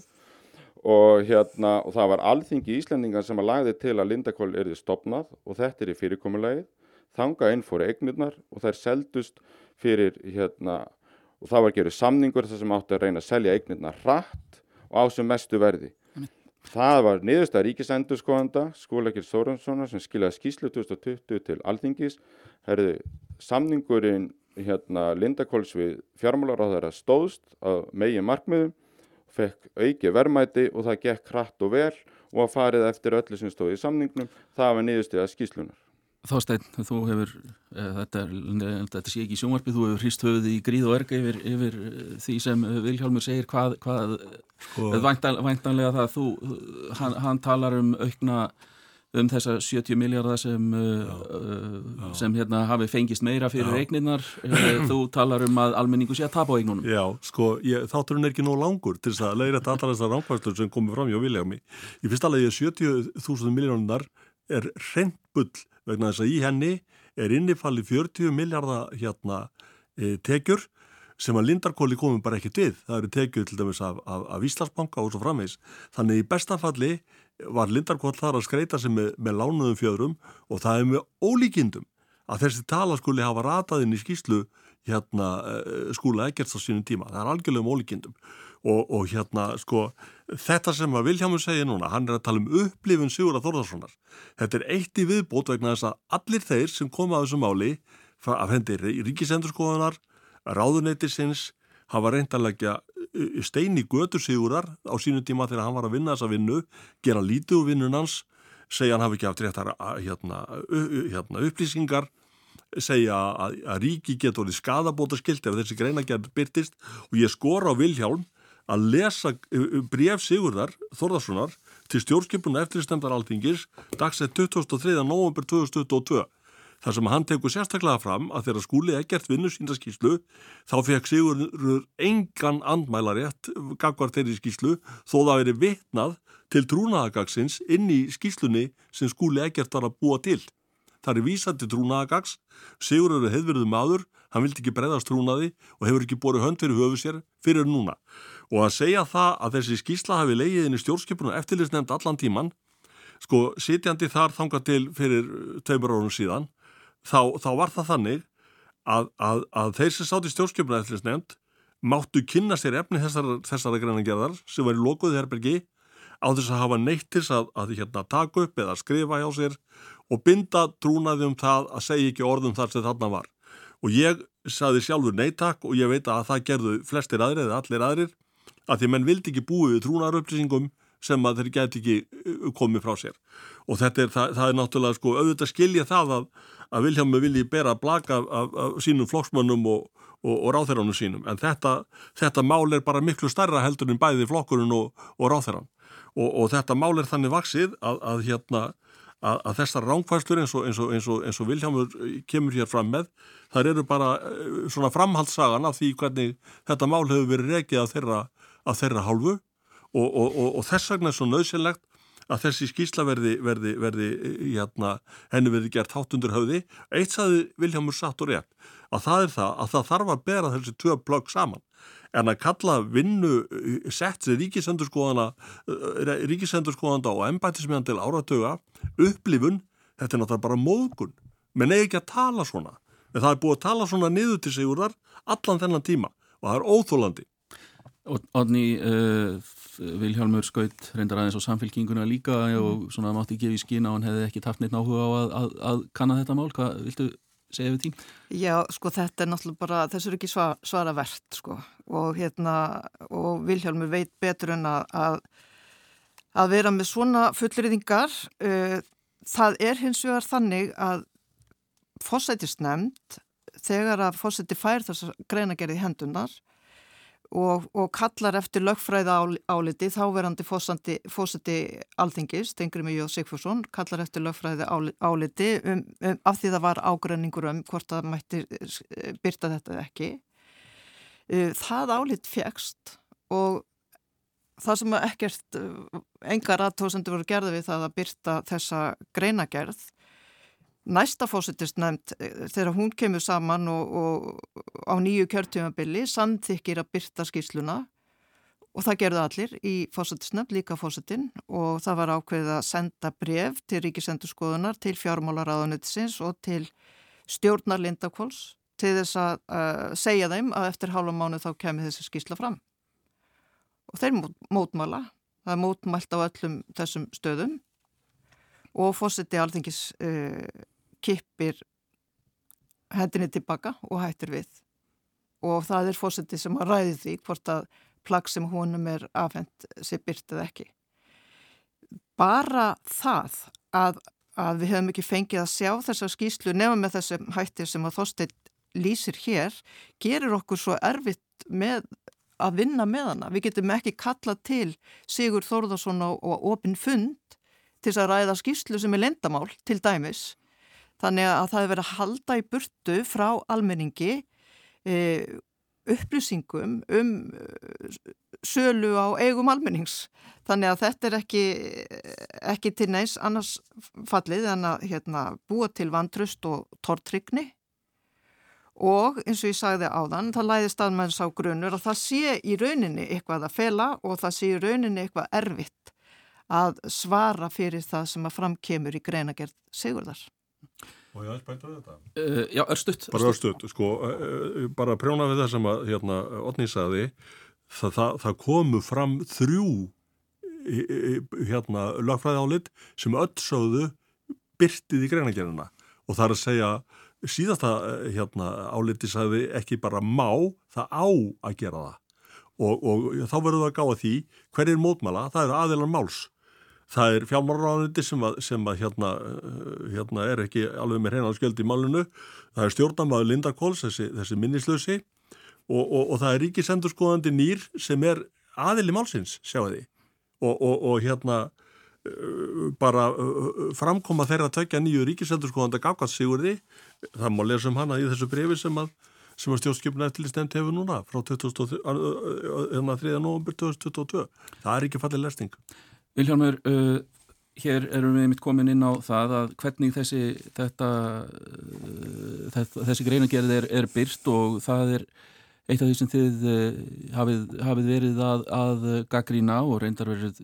Og hérna og það var alþingi Íslandingar sem að lagði til að Lindakvóli erði stopnað og þetta er í fyrirkomulagið. Þanga inn fóru eignirnar og þær seldust fyrir hérna og það var að gera samningur þar sem átti að reyna að selja eignirnar hratt og á sem mestu verði Það var niðurstað ríkisendurskóðanda skólakir Sórenssonar sem skilaði skýslu 2020 til Alþingis. Herði samningurinn hérna, Lindakóls við fjármálaráðara stóðst af megin markmiðum, fekk auki verðmæti og það gekk hratt og vel og að farið eftir öllu sem stóði í samningnum. Það var niðurstað skýslunar. Þásteinn, þú hefur, e, þetta, þetta sé ekki í sjónvarpi, þú hefur hrist höfuði í gríð og erga yfir, yfir eh, því sem Vilhjálmur segir hvað, hvað sko. væntan, væntanlega það þú, hann, hann talar um aukna um þessa 70 miljardar sem, já, já. sem hérna hafi fengist meira fyrir eigninnar, þú talar um að almenningu sé að tapa á eignunum. Já, sko, ég, þátturinn er ekki nóg langur til þess að leiðrætt allar þessar ránkvæmstur sem komið fram hjá Vilhjálmi. Ég finnst alveg að 70.000 miljónar er reynd bull vegna þess að í henni er innifalli 40 miljardar hérna e, tekjur sem að Lindarkóli komum bara ekkert við. Það eru tekjuð til dæmis af, af, af Íslandsbanka og svo framvegs. Þannig í bestafalli var Lindarkól þar að skreita sig með, með lánuðum fjöðrum og það er með ólíkindum að þessi tala skuli hafa rataðinn í skýslu hérna e, skúla ekkert á sínum tíma. Það er algjörlega um ólíkindum og, og hérna sko þetta sem að Viljámur segja núna, hann er að tala um upplifun Sigurða Þórðarssonar. Þetta er eitt í viðbót vegna þess að allir þeir sem koma að þessu máli af hendi ríkisendurskoðunar, ráðuneytisins, hafa reynd að leggja stein í götur Sigurðar á sínu tíma þegar hann var að vinna þessa vinnu, gera lítið úr vinnunans, segja hann hafi ekki haft réttar hérna, hérna, upplýsingar, segja að, að ríki getur orðið skadabóta skilt ef þessi greina gerð byrtist og ég skora á Vilhjálm að lesa bref Sigurðar Þorðarssonar til stjórnskipuna eftirstemdar alþingis dagsett 23. november 2022 þar sem hann tekur sérstaklega fram að þegar skúli ekkert vinnu sínda skíslu þá fekk Sigurður engan andmælarétt gagvar þeirri skíslu þó það veri vitnað til trúnaðagagsins inn í skíslunni sem skúli ekkert var að búa til. Það er vísað til trúnaðagags, Sigurður er hefðverðu maður, hann vildi ekki breyðast trúnaði og hefur ekki borið hönd fyrir höfu sér fyrir núna. Og að segja það að þessi skýsla hafi leiðið inn í stjórnskipunum eftirlisnefnd allan tíman sko sitjandi þar þanga til fyrir tveimur árun síðan þá, þá var það þannig að, að, að þeir sem sátt í stjórnskipunum eftirlisnefnd máttu kynna sér efni þessara, þessara greinangerðar sem var í lokuði herbergi á þess að hafa neittis að, að hérna, taka upp eða skrifa hjá sér og binda trúnaði um það að segja ekki orðum þar sem þarna var. Og ég saði sjálfur neittak og ég veit að það gerðu flestir aðrir eða allir aðrir að því menn vildi ekki búið við trúnarupplýsingum sem að þeir geti ekki uh, komið frá sér. Og þetta er, það, það er náttúrulega sko auðvitað skilja það að, að Viljámi vilji bera blaka af, af, af sínum flokksmönnum og, og, og ráþeiránum sínum. En þetta, þetta mál er bara miklu starra heldur en bæði flokkurinn og, og ráþeirán og þetta mál er þannig vaksið að, að hérna að þessar ránkvæslur eins og, og, og Viljámur kemur hér fram með þar eru bara uh, svona framhaldssagan af því hvernig þetta mál hefur verið rekið af þeirra af þeirra hálfu og, og, og, og þess vegna er svo nöðsynlegt að þessi skísla verði, verði, verði hérna, henni verði gert hátundur höfði. Eitt saði Viljámur satt og rétt að það er það að það þarf að bera þessi tvö plögg saman en að kalla vinnu sett sér ríkisendurskóðana ríkisendurskóðanda og embætismiðan til áratöga upplifun, þetta er náttúrulega bara móðgun. Menn eigi ekki að tala svona. En það er búið að tala svona niður til sig úr þar allan þennan tíma og það er óþólandi Odni uh, Vilhjálmur skaut reyndar aðeins á samfélkinguna líka og svona mátti gefa í skína og hann hefði ekki taft neitt náhuga á að, að, að kanna þetta mál, hvað viltu segja við tí? Já, sko þetta er náttúrulega bara, þessu er ekki svara, svara verðt sko og hérna og Vilhjálmur veit betur en að, að að vera með svona fullriðingar uh, það er hins vegar þannig að fósættisnefnd þegar að fósætti fær þess að greina gerði hendunar og, og kallar eftir lögfræða áliti þáverandi fósætti alþingis, Tengri Mjög Sigfússon kallar eftir lögfræða áliti um, um, af því það var ágræningur um hvort það mætti eh, byrta þetta ekki. Eh, það álit fegst og það sem ekkert eh, engar aðtóðsendur voru gerði við það að byrta þessa greinagerð næsta fósittist nefnd eh, þegar hún kemur saman og, og á nýju kjörtjumabili samþykir að byrta skýsluna og það gerðu allir í fósittisnefnd, líka fósittin og það var ákveðið að senda bref til ríkisendurskoðunar, til fjármálaráðunitsins og til stjórnar Lindakóls til þess að uh, segja þeim að eftir hálfa mánu þá kemur þessi skýsla fram. Og þeir mótmála, það er mótmælt á öllum þessum stöðum. Og fósitti alþingis uh, kippir hendinni tilbaka og hættir við og það er fósiti sem að ræði því hvort að plagg sem honum er afhengt sér byrtið ekki. Bara það að, að við hefum ekki fengið að sjá þessa skýslu nefn með þessum hættir sem að Þorstein lýsir hér gerir okkur svo erfitt með að vinna með hana. Við getum ekki kalla til Sigur Þórðarsson og, opin fund til að ræða skýslu sem er lendamál til dæmis Þannig að það hefur verið að halda í burtu frá almenningi e, upplýsingum um e, sölu á eigum almennings. Þannig að þetta er ekki, ekki til neins annars fallið en að hérna, búa til vantrust og tortrykni og eins og ég sagði áðan, það læði staðmenns á grunur að það sé í rauninni eitthvað að fela og það sé í rauninni eitthvað erfitt að svara fyrir það sem að framkemur í greinagerð Sigurðar. Og ég aðeins bæta þetta? Uh, já, örstuðt. Bara örstuðt, sko, uh, bara prjóna við það sem að, hérna, Otni saði, það, það, það komu fram þrjú, hérna, lagfræði álit sem öll sögðu byrtið í greinagerina og það er að segja, síðasta, hérna, áliti sagði ekki bara má, það á að gera það. Og, og þá verður það að gá að því hver er mótmæla, það eru aðeinar máls Það er fjármálaráðandi sem, að, sem að hérna, uh, hérna er ekki alveg með hreina skjöld í málunu. Það er stjórnamaður Linda Kóls, þessi, þessi minnislösi og, og, og það er ríkisendurskoðandi nýr sem er aðili málsins, sjáu því. Og, og hérna uh, bara uh, framkoma þeirra að tökja nýju ríkisendurskoðandi að gafkast sig úr því. Það má lesa um hana í þessu brefi sem að, að stjórnskipna eftir stemt hefur núna frá 23. november 2022. Það er ekki fallið lesning. Viljálmur, uh, hér erum við mitt komin inn á það að hvernig þessi, þetta, uh, þetta, þessi greinagerð er, er byrst og það er eitt af því sem þið uh, hafið, hafið verið að, að gaggrína og reyndar verið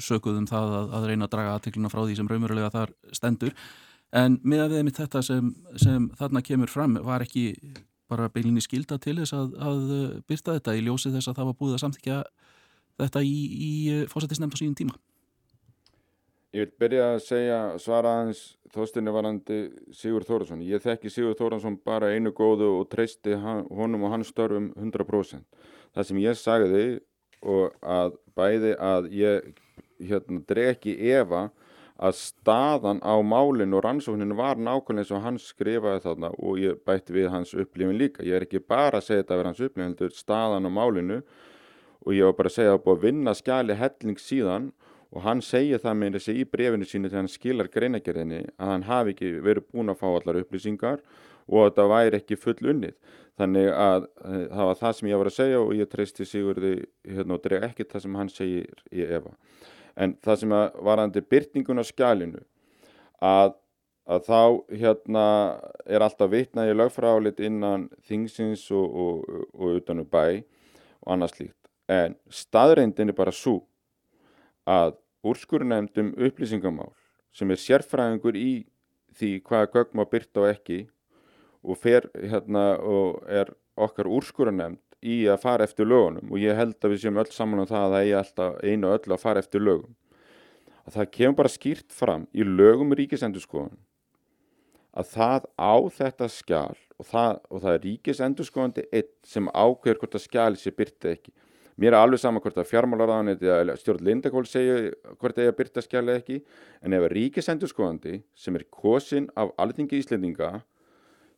sökuðum það að, að reyna að draga aðteklina frá því sem raumurulega þar stendur. En með að við mitt þetta sem, sem þarna kemur fram var ekki bara beilinni skilda til þess að, að byrta þetta í ljósi þess að það var búið að samþykja þetta í, í eh, fósættisnefnd á síðan tíma? Ég vil byrja að segja svaraðans þóstinni varandi Sigur Þórasson. Ég þekki Sigur Þórasson bara einu góðu og treysti honum og hans störfum 100%. Það sem ég sagði og að bæði að ég hérna, dreki Eva að staðan á málinn og rannsókninu var nákvæmlega eins og hans skrifaði þarna og ég bætti við hans upplifin líka. Ég er ekki bara að segja þetta vera hans upplifin, þetta er staðan á málinu og ég var bara að segja að það er búið að vinna skjali helling síðan og hann segir það með þessi í brefinu sínu þegar hann skilar greinagerðinni að hann hafi ekki verið búin að fá allar upplýsingar og að það væri ekki full unnið. Þannig að e, það var það sem ég var að segja og ég treysti Sigurði hérna, og dreg ekki það sem hann segir í Eva. En það sem var andir byrtingun á skjálinu að, að þá hérna, er alltaf vitnaði lögfrálit innan þingsins og, og, og utanum bæ og annað slíkt. En staðreindin er bara svo að úrskurnemdum upplýsingamál sem er sérfræðingur í því hvaða gögn má byrta og ekki og fer hérna og er okkar úrskurnemd í að fara eftir lögunum og ég held að við séum öll saman á um það að það eigi alltaf einu og öll að fara eftir lögum. Að það kemur bara skýrt fram í lögum ríkisendurskoðun að það á þetta skjál og það, og það er ríkisendurskoðandi einn sem ákveður hvort að skjál sé byrta ekki Mér er alveg sama hvort að fjármálaráðanit eða stjórn Lindakól segja hvort það er að byrta skjæla ekki en ef að ríkisendurskoðandi sem er kosin af alþingi íslendinga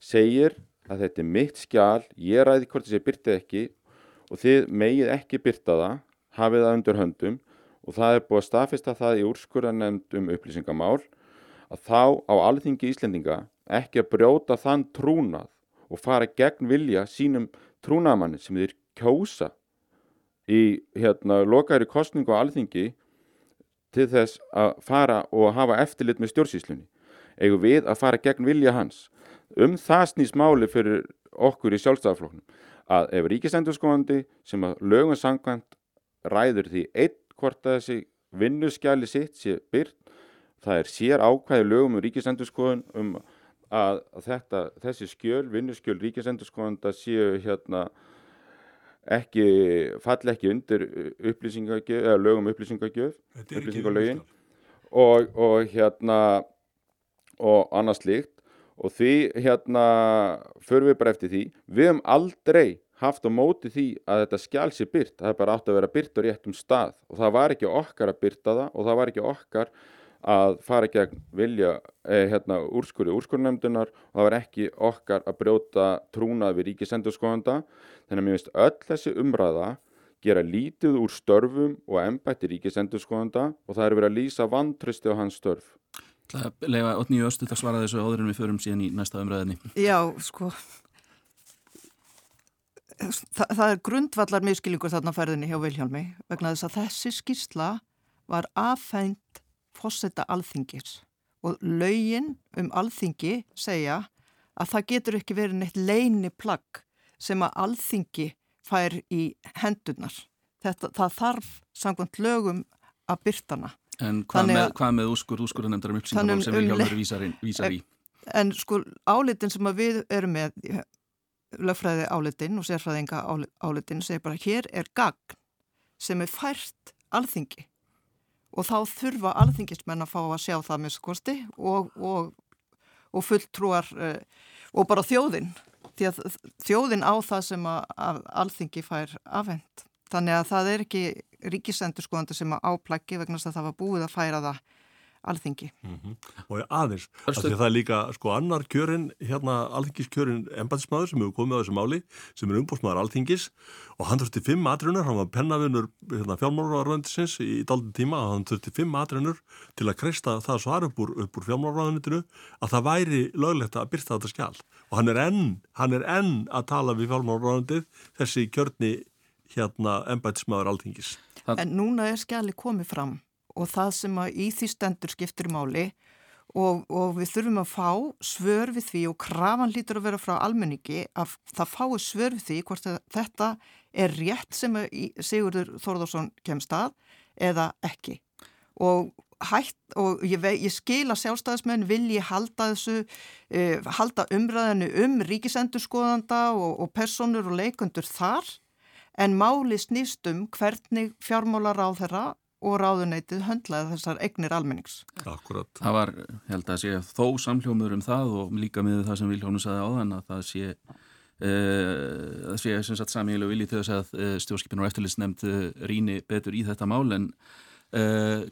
segir að þetta er mitt skjál, ég ræði hvort það sé byrta ekki og þið megið ekki byrta það, hafið það undir höndum og það er búið að staðfesta það í úrskurðanemndum upplýsingamál að þá á alþingi íslendinga ekki að brjóta þann trúnað og fara gegn vilja sínum trúnamanni sem þeir kjósa í hérna lokaðri kostningu á alþingi til þess að fara og hafa eftirlit með stjórnsýslunni. Eigum við að fara gegn vilja hans? Um það snýst máli fyrir okkur í sjálfstæðarfloknum að ef ríkisendurskóðandi sem að lögum sangkvæmt ræður því eitt hvort að þessi vinnuskjali sitt sé byrt það er sér ákvæði lögum um ríkisendurskóðun um að þetta, þessi skjöl, vinnuskjöl ríkisendurskóðanda séu hérna ekki, fall ekki undir upplýsingagjöf, eða lögum upplýsingagjöf, upplýsingalögin og, og hérna og annars líkt og því hérna förum við bara eftir því. Við hefum aldrei haft á móti því að þetta skjál sé byrt það er bara átt að vera byrt á réttum stað. Og það var ekki okkar að byrta það og það var ekki okkar að fara gegn vilja eh, hérna, úrskurði úrskurðunemdunar og það var ekki okkar að brjóta trúnað við ríkisendurskóðanda þannig að mér finnst öll þessi umræða gera lítið úr störfum og ennbætti ríkisendurskóðanda og það er verið að lýsa vantrösti á hans störf. Það er lega 8. östu að svara þessu áður en við förum síðan í næsta umræðinni. Já, sko Þa, það er grundvallar miskilingur þarna ferðinni hjá Vilhjálmi vegna þess að þessi skýrsla var afhengt fósetta alþingis og laugin um alþingi segja að það getur ekki verið neitt leini plagg sem að alþingi fær í hendunar. Þetta, það þarf samkvæmt lögum að byrtana. En hvað með, hvað með úskur, úskurunemndar um uppsýndamál sem við hjálpum vísar, vísar í? En sko álitin sem við erum með, lögfræði álitin og sérfræðinga álitin segir bara hér er gagn sem er fært alþingi og þá þurfa alþingismenn að fá að sjá það með skosti og, og, og fulltrúar uh, og bara þjóðin. Því að þjóðin á það sem að, alþingi fær afhend þannig að það er ekki ríkisendur skoðandi sem að áplæki vegna að það var búið að færa það alþingi. Mm -hmm. Og aðeins, af því að það er líka sko annar kjörin, hérna alþingiskjörin embatismæður sem hefur komið á þessu máli sem er umbúrsmæður alþingis og hann þurfti fimm atrunar, hann var pennavinnur hérna, fjármáluraröndisins í, daldin tíma og hann þurfti fimm atrunar til að kreista það svar upp úr, úr fjármáluraröndinu að það væri löglegt að byrsta þetta skjál og hann er enn, hann er enn að tala við fjármáluraröndið þessi kjörni hérna embatismæður alþingis. En núna er skjali komið fram og það sem að í því stendur skiptir máli og, og við þurfum að fá svör við því og krafan lítur að vera frá almenningi að það fái svör við því hvort þetta er rétt sem Sigurður Þórðarsson kemst að eða ekki. Og hætt og ég, ég skil að sjálfstæðismenn vilji halda þessu uh, halda umræðinu um ríkisendurskoðanda og, og personur og leikundur þar en máli snýstum hvernig fjármálar á þeirra og ráðuneytið höndlaði þessar egnir almennings. Akkurat. Það var, held að sé, þó samljómur um það og líka með það sem Viljónu sagði á þann að það sé Uh, það sé sem sagt samílu vilji til þess að uh, stjórnskipin og eftirlits nefnd uh, rýni betur í þetta mál en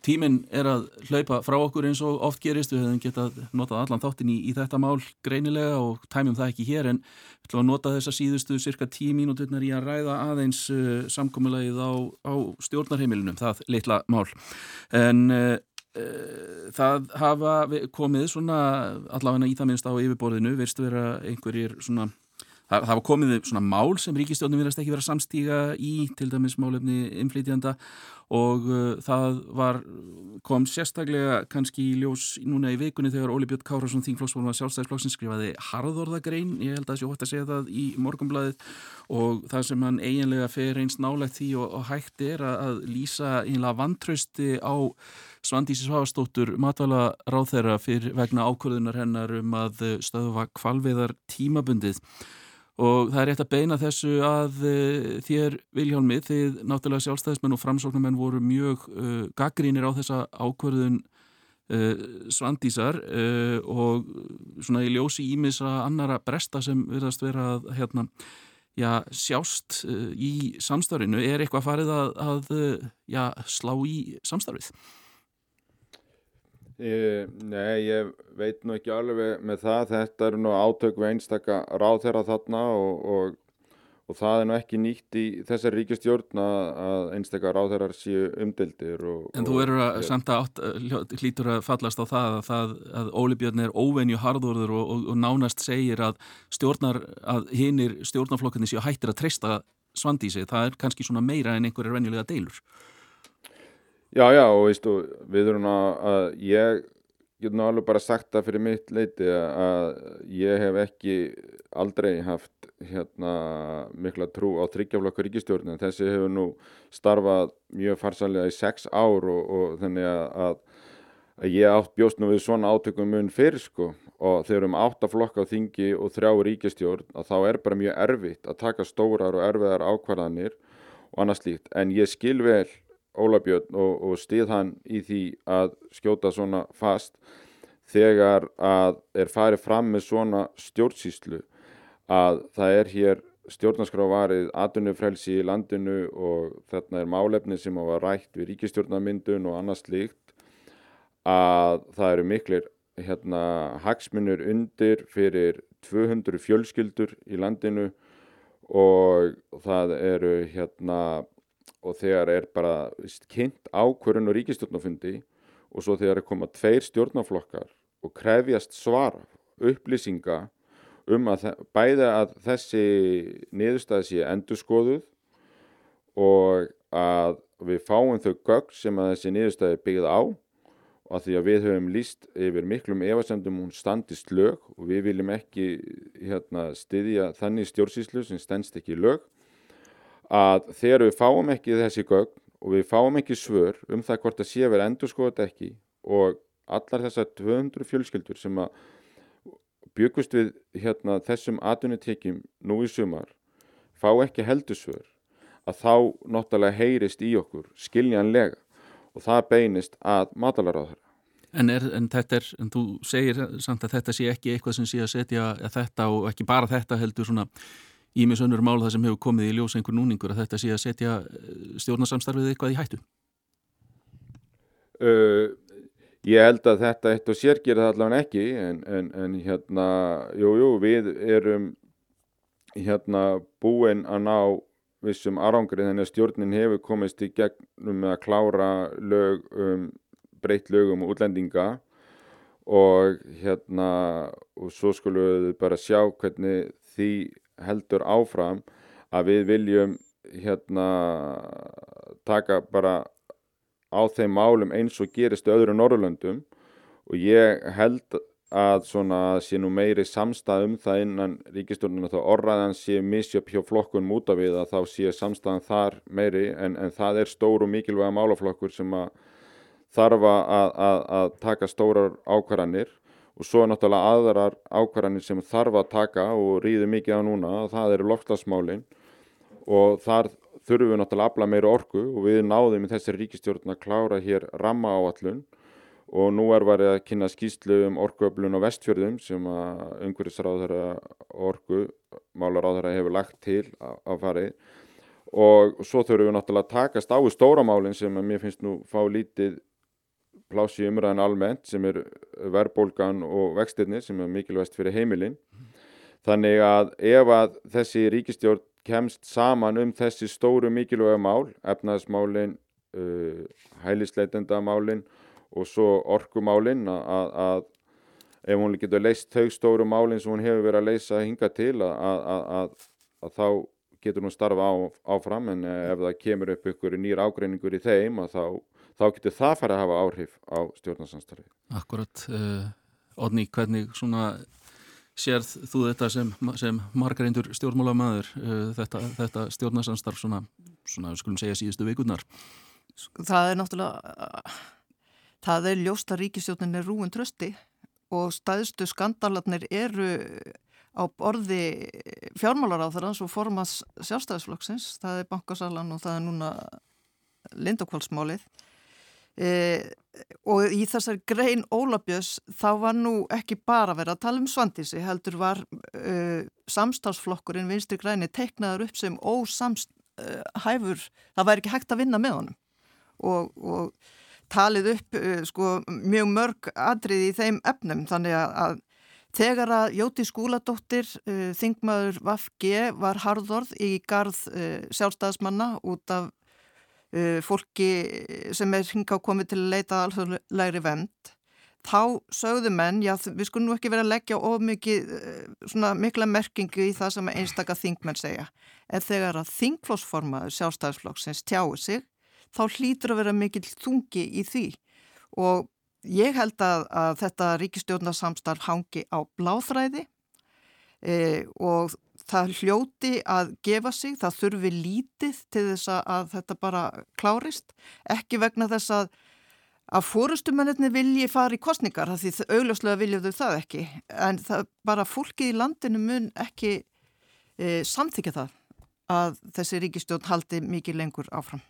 tíminn er að hlaupa frá okkur eins og oft gerist, við hefum getað notað allan þáttin í, í þetta mál greinilega og tæmjum það ekki hér en við ætlum að nota þessa síðustu cirka tíu mínúturnar í að ræða aðeins uh, samkommulagið á, á stjórnarheimilunum, það litla mál. En uh, það hafa komið svona allavega í það minnst á yfirborðinu, verðst vera einhverjir svona Það, það var komið svona mál sem ríkistjónum viljast ekki vera samstíga í, til dæmis málefni inflytjanda og uh, það var, kom sérstaklega kannski í ljós núna í vikunni þegar Óli Björn Kárasson þingflóksfólum að sjálfstæðisflokksinn skrifaði harðorðagrein, ég held að það sé hótt að segja það í morgumblaðið og það sem hann eiginlega fer eins nálegt því og, og hægt er að, að lýsa einlega vantrausti á Svandísi Svavastóttur matvala ráþeira fyrir vegna ákvörðunar hennar um að stöðuva kvalviðar tímabundið og það er rétt að beina þessu að uh, þér Viljálmi, þið náttúrulega sjálfstæðismenn og framsóknumenn voru mjög uh, gaggrínir á þessa ákverðun uh, svandísar og svona í ljósi ímisa annara bresta sem verðast vera að hérna, já, sjást í samstarfinu, er eitthvað farið að, að já, slá í samstarfið? Ég, nei, ég veit nú ekki alveg með það, þetta eru nú átök við einstaka ráðherra þarna og, og, og það er nú ekki nýtt í þessari ríkistjórn að einstaka ráðherrar séu umdildir. Og, en þú eru að samt að hlítur að fallast á það að, það, að Óli Björn er óvenju harðurður og nánast segir að stjórnar, að hinnir stjórnarflokkarnir séu hættir að treysta svandísi, það er kannski svona meira en einhverjar venjulega deilur. Já, já, og veistu, við erum að, ég get nú alveg bara sagt það fyrir mitt leiti að ég hef ekki aldrei haft hérna mikla trú á þryggjaflokka ríkistjórn en þessi hefur nú starfað mjög farsalega í sex ár og, og þannig að, að ég átt bjóst nú við svona átökum mun fyrir sko. Og þegar um áttaflokka á þingi og þrjá ríkistjórn að þá er bara mjög erfitt að taka stórar og erfiðar ákvarðanir og annað slíkt. En ég skil vel Ólabjörn og, og stið hann í því að skjóta svona fast þegar að er farið fram með svona stjórnsýslu að það er hér stjórnarskrávarið atvinnufrelsi í landinu og þarna er málefni sem á að rætt við ríkistjórnarmyndun og annað slíkt að það eru miklir hérna, hagsmunur undir fyrir 200 fjölskyldur í landinu og það eru hérna og þegar er bara kynnt ákvörun og ríkistjórnafundi og svo þegar er komað tveir stjórnaflokkar og krefjast svara, upplýsinga um að bæða að þessi niðurstaði sé endurskoðuð og að við fáum þau gögg sem að þessi niðurstaði byggð á og að því að við höfum líst yfir miklum efasendum hún standist lög og við viljum ekki hérna, styðja þannig stjórnsýslu sem stendst ekki lög að þegar við fáum ekki þessi gögn og við fáum ekki svör um það hvort að sé verið endur skoðat ekki og allar þessar 200 fjölskyldur sem að byggust við hérna, þessum atvinnutekjum nú í sumar fá ekki heldur svör að þá náttúrulega heyrist í okkur skiljanlega og það beinist að matalaráðara. En, er, en þetta er, en þú segir samt að þetta sé ekki eitthvað sem sé að setja að þetta og ekki bara þetta heldur svona ímis önnur mál það sem hefur komið í ljós einhver núningur að þetta sé að setja eh, stjórnarsamstarfið eitthvað í hættu? Uh, ég held að þetta eitt og sér gera það allavega ekki en, en, en hérna, jú, jú, við erum hérna búin að ná vissum árangri þannig að stjórnin hefur komist í gegnum með að klára lög um breytt lögum og útlendinga og hérna og svo skulum við bara sjá hvernig því heldur áfram að við viljum hérna taka bara á þeim málum eins og gerist öðru Norrlöndum og ég held að svona sé nú meiri samstað um það innan ríkistjórnuna þá orraðan sé misjöp hjá flokkunum út af við að þá sé samstaðan þar meiri en, en það er stór og mikilvæga málaflokkur sem að þarfa að, að, að taka stórar ákvarðanir og svo er náttúrulega aðrar ákvarðanir sem þarf að taka og rýði mikið á núna það eru loftlagsmálin og þar þurfum við náttúrulega að afla meira orku og við náðum í þessari ríkistjórn að klára hér ramma áallun og nú er varðið að kynna skýslu um orkuöflun á vestfjörðum sem að umhverfisráðara orku málaráðara hefur lagt til að farið. Og svo þurfum við náttúrulega að takast á í stóramálinn sem að mér finnst nú fá lítið plási umræðan almennt sem er verðbólgan og vextirni sem er mikilvægst fyrir heimilinn. Þannig að ef að þessi ríkistjórn kemst saman um þessi stóru mikilvæga mál, efnaðismálinn, uh, hælisleitendamálinn og svo orkumálinn að, að ef hún getur leist þau stóru málinn sem hún hefur verið að leisa hinga til að, að, að þá getur hún starfa á, áfram en ef það kemur upp ykkur nýr ágreiningur í þeim þá, þá getur það fara að hafa áhrif á stjórnarsamstarfi. Akkurat, uh, Odni, hvernig svona sérð þú þetta sem, sem margareindur stjórnmálamæður uh, þetta, þetta stjórnarsamstarf svona, svona, skulum segja, síðustu vikurnar? Það er náttúrulega það er ljóst að ríkistjórnin er rúin trösti og staðstu skandalarnir eru á borði fjármálaráþarans og formans sjálfstæðisflokksins, það er bankasalan og það er núna lindokválsmálið e, og í þessari grein Ólabjörns þá var nú ekki bara verið að tala um svandísi, heldur var e, samstafsflokkurinn vinstri græni teiknaður upp sem ósamhæfur, e, það væri ekki hægt að vinna með honum. Og, og talið upp sko, mjög mörg atrið í þeim efnum. Þannig að þegar að Jóti Skúladóttir, uh, þingmaður Vafge var harðorð í garð uh, sjálfstæðismanna út af fólki sem er hinga á komið til að leita alþjóðlegri vend þá sögðu menn, já við skulum nú ekki vera að leggja of mikið svona mikla merkingu í það sem einstakka þingmenn segja. En þegar að þingflósformaður sjálfstæðisflokksins tjáu sig þá hlýtur að vera mikill þungi í því. Og ég held að, að þetta ríkistjórnarsamstarf hangi á bláþræði e, og það hljóti að gefa sig, það þurfi lítið til þess að þetta bara klárist, ekki vegna þess að að fórustumennirni vilji fara í kostningar, því augljóslega viljuðu það ekki, en það bara fólkið í landinu mun ekki e, samþykja það að þessi ríkistjórn haldi mikið lengur áfram.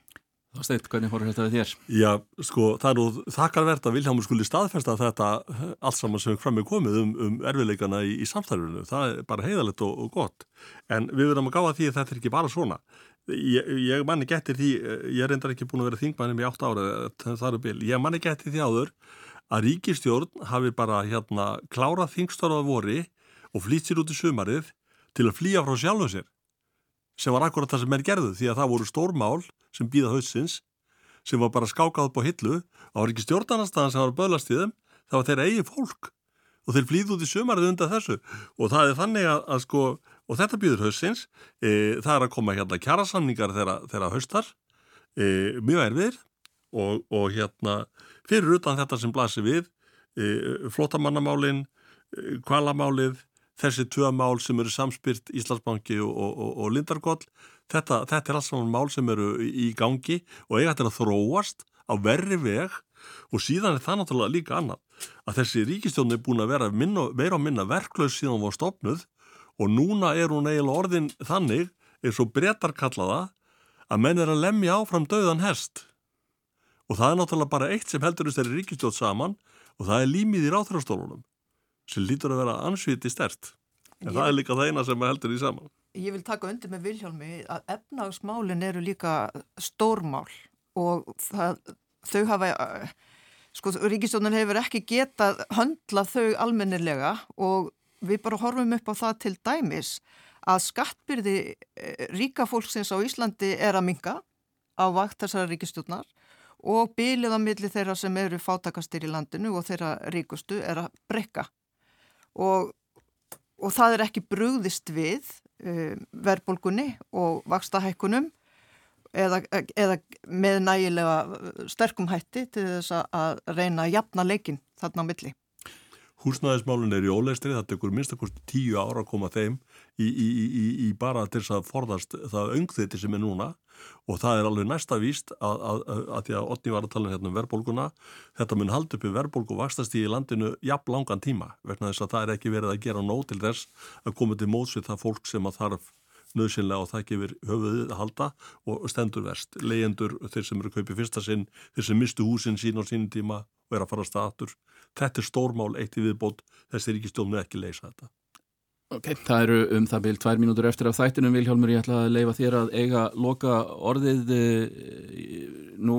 Það steitt, hvernig fóru þetta við þér? Já, sko, það er nú þakkarvert að Viljámur skuli staðfesta þetta allt saman sem fram er komið um, um erfiðleikana í, í samstæðurinu. Það er bara heiðalegt og, og gott. En við verðum að gáða því að þetta er ekki bara svona. Ég, ég manni getur því, ég er reyndar ekki búin að vera þingmannum í 8 ára, það eru bil. Ég manni getur því áður að ríkistjórn hafi bara hérna klárað þingstarað vori og flýtt sér út í sumarið til að flýja frá sjálfu sér sem var akkurat það sem er gerðu því að það voru stórmál sem býða hausins sem var bara skákað upp á hillu á ekki stjórnarnarstaðan sem var böðlast í þeim það var þeirra eigi fólk. Og þeir flýði út í sömarið undan þessu. Og það er þannig að, að sko og þetta býður hausins e, það er að koma hérna kjærasamningar þeirra, þeirra haustar e, mjög erfir og, og hérna fyrir utan þetta sem blasir við e, flottamannamálin kvalamálið e, þessi tvö mál sem eru samspyrt Íslandsbanki og, og, og Lindarkoll þetta, þetta er alls saman mál sem eru í gangi og eiga þetta að þróast á verri veg. Og síðan er það náttúrulega líka annað að þessi ríkistjónu er búin að vera minna, meira og minna verklaus síðan hún var stopnuð og núna er hún eiginlega orðin þannig eins og brettar kallaða að menn er að lemja áfram döðan hest. Og það er náttúrulega bara eitt sem heldur þessari ríkistjóð saman og það er límið í ráþrastólunum sem lítur að vera ansviti stert. En ég, það er líka það eina sem heldur í saman. Ég vil taka undir með Viljálmi að efnagsmálin eru líka stórmál og það, þau hafa sko, Ríkistjónin hefur ekki getað höndla þau almennilega og við bara horfum upp á það til dæmis að skattbyrði eh, ríka fólksins á Íslandi er að minga á vakt þessara ríkistjónar og bílið á milli þeirra sem eru fátakastir í landinu og þeirra ríkustu er að brekka og, og það er ekki brugðist við uh, verðbólgunni og vakstahækkunum eða, eða með nægilega sterkum hætti til þess að reyna að jafna leikin þarna á milli. Húsnæðismálun er í óleistri, það tekur minnstakosti tíu ára að koma þeim í, í, í, í bara til þess að forðast það öngþiti sem er núna og það er alveg næsta víst að, að, að, að því að Otni var að tala hérna um verðbólguna þetta mun haldi upp í verðbólgu vastast í landinu jafn langan tíma vegna þess að það er ekki verið að gera nóg til þess að koma til mótsvið það fólk sem að þarf nöðsynlega og það gefur höfuðið að halda og stendur verst. Leyendur, þeir sem eru kaupið fyrsta sinn, þeir sem mistu húsin sín á sínum tíma og er að fara statur. Þetta er stórmál eitt í viðbót, þessi ríkistjónu ekki leysa þetta. Ok, það eru um það byrjum tvær mínútur eftir af þættinum Vilhjálmur, ég ætla að leifa þér að eiga loka orðið nú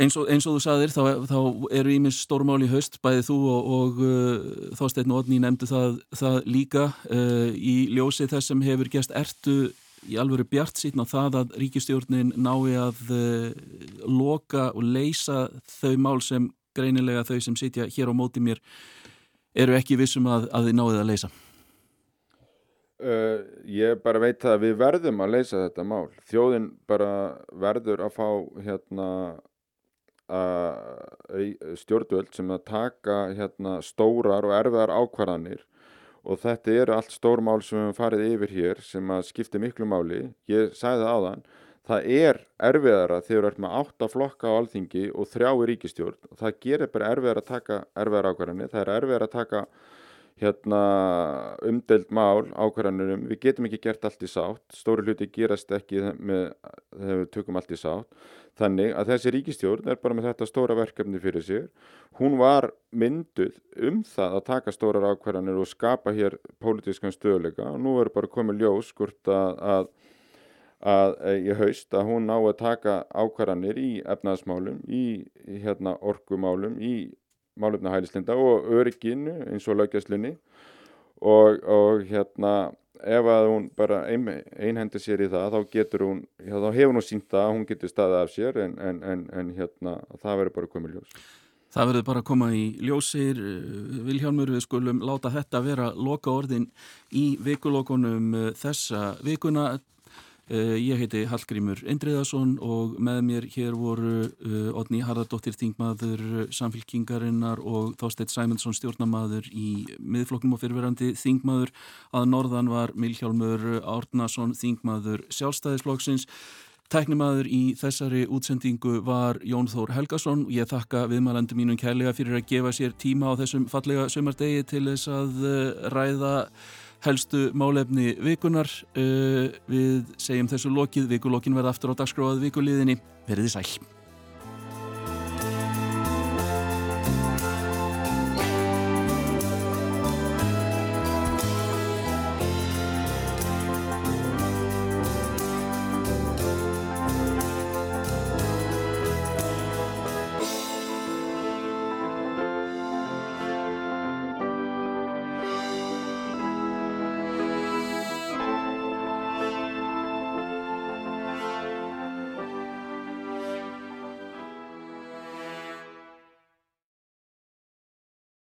eins og, eins og þú saðir þá, þá eru ímis stórmál í haust bæðið þú og, og uh, Þorstein Odni nefndu það, það líka uh, í ljósi þess sem hefur gæst ertu í alvöru bjart á það að ríkistjórnin nái að uh, loka og leysa þau mál sem greinilega þau sem sitja hér á móti mér eru ekki vissum að, að þið náðið að leysa Uh, ég bara veit að við verðum að leysa þetta mál. Þjóðin bara verður að fá hérna, stjórnvöld sem að taka hérna, stórar og erfiðar ákvarðanir og þetta eru allt stór mál sem við hefum farið yfir hér sem að skipta miklu máli. Ég sagði það áðan, það er erfiðara þegar þú ert með átta flokka á alþingi og þrjá í ríkistjórn. Það gerir bara erfiðar að taka erfiðar ákvarðanir. Það er erfiðar að taka hérna umdelt mál ákvarðanurum, við getum ekki gert allt í sátt, stóri hluti gerast ekki með, þegar við tökum allt í sátt þannig að þessi ríkistjórn er bara með þetta stóra verkefni fyrir sér. Hún var mynduð um það að taka stórar ákvarðanir og skapa hér pólitískan stöðleika og nú er bara komið ljós skurt að, að að ég haust að hún ná að taka ákvarðanir í efnaðsmálum, í hérna orkumálum, í málefna hælislinda og örygginu eins og laugjastlunni og, og hérna ef að hún bara ein, einhendur sér í það þá getur hún, já, þá hefur hún sínt það að hún getur staðið af sér en, en, en, en hérna það verður bara komið ljós. Það verður bara að koma í ljósir, Vilhjálmur við skulum láta þetta vera loka orðin í vikulokunum þessa vikuna Eh, ég heiti Hallgrímur Indriðarsson og með mér hér voru eh, Odni Harðardóttir Þingmaður Samfélkingarinnar og Þásteit Sæmundsson stjórnamaður í miðfloknum og fyrirverandi Þingmaður. Að norðan var Milhjálmur Árnason Þingmaður sjálfstæðisflokksins. Tæknimaður í þessari útsendingu var Jón Þór Helgason. Ég þakka viðmælandi mínum kærlega fyrir að gefa sér tíma á þessum fallega sömardegi til þess að eh, ræða helstu málefni vikunar. Uh, við segjum þessu lokið, vikulokkin verða aftur á dagskráað vikuliðinni. Verðið sæl.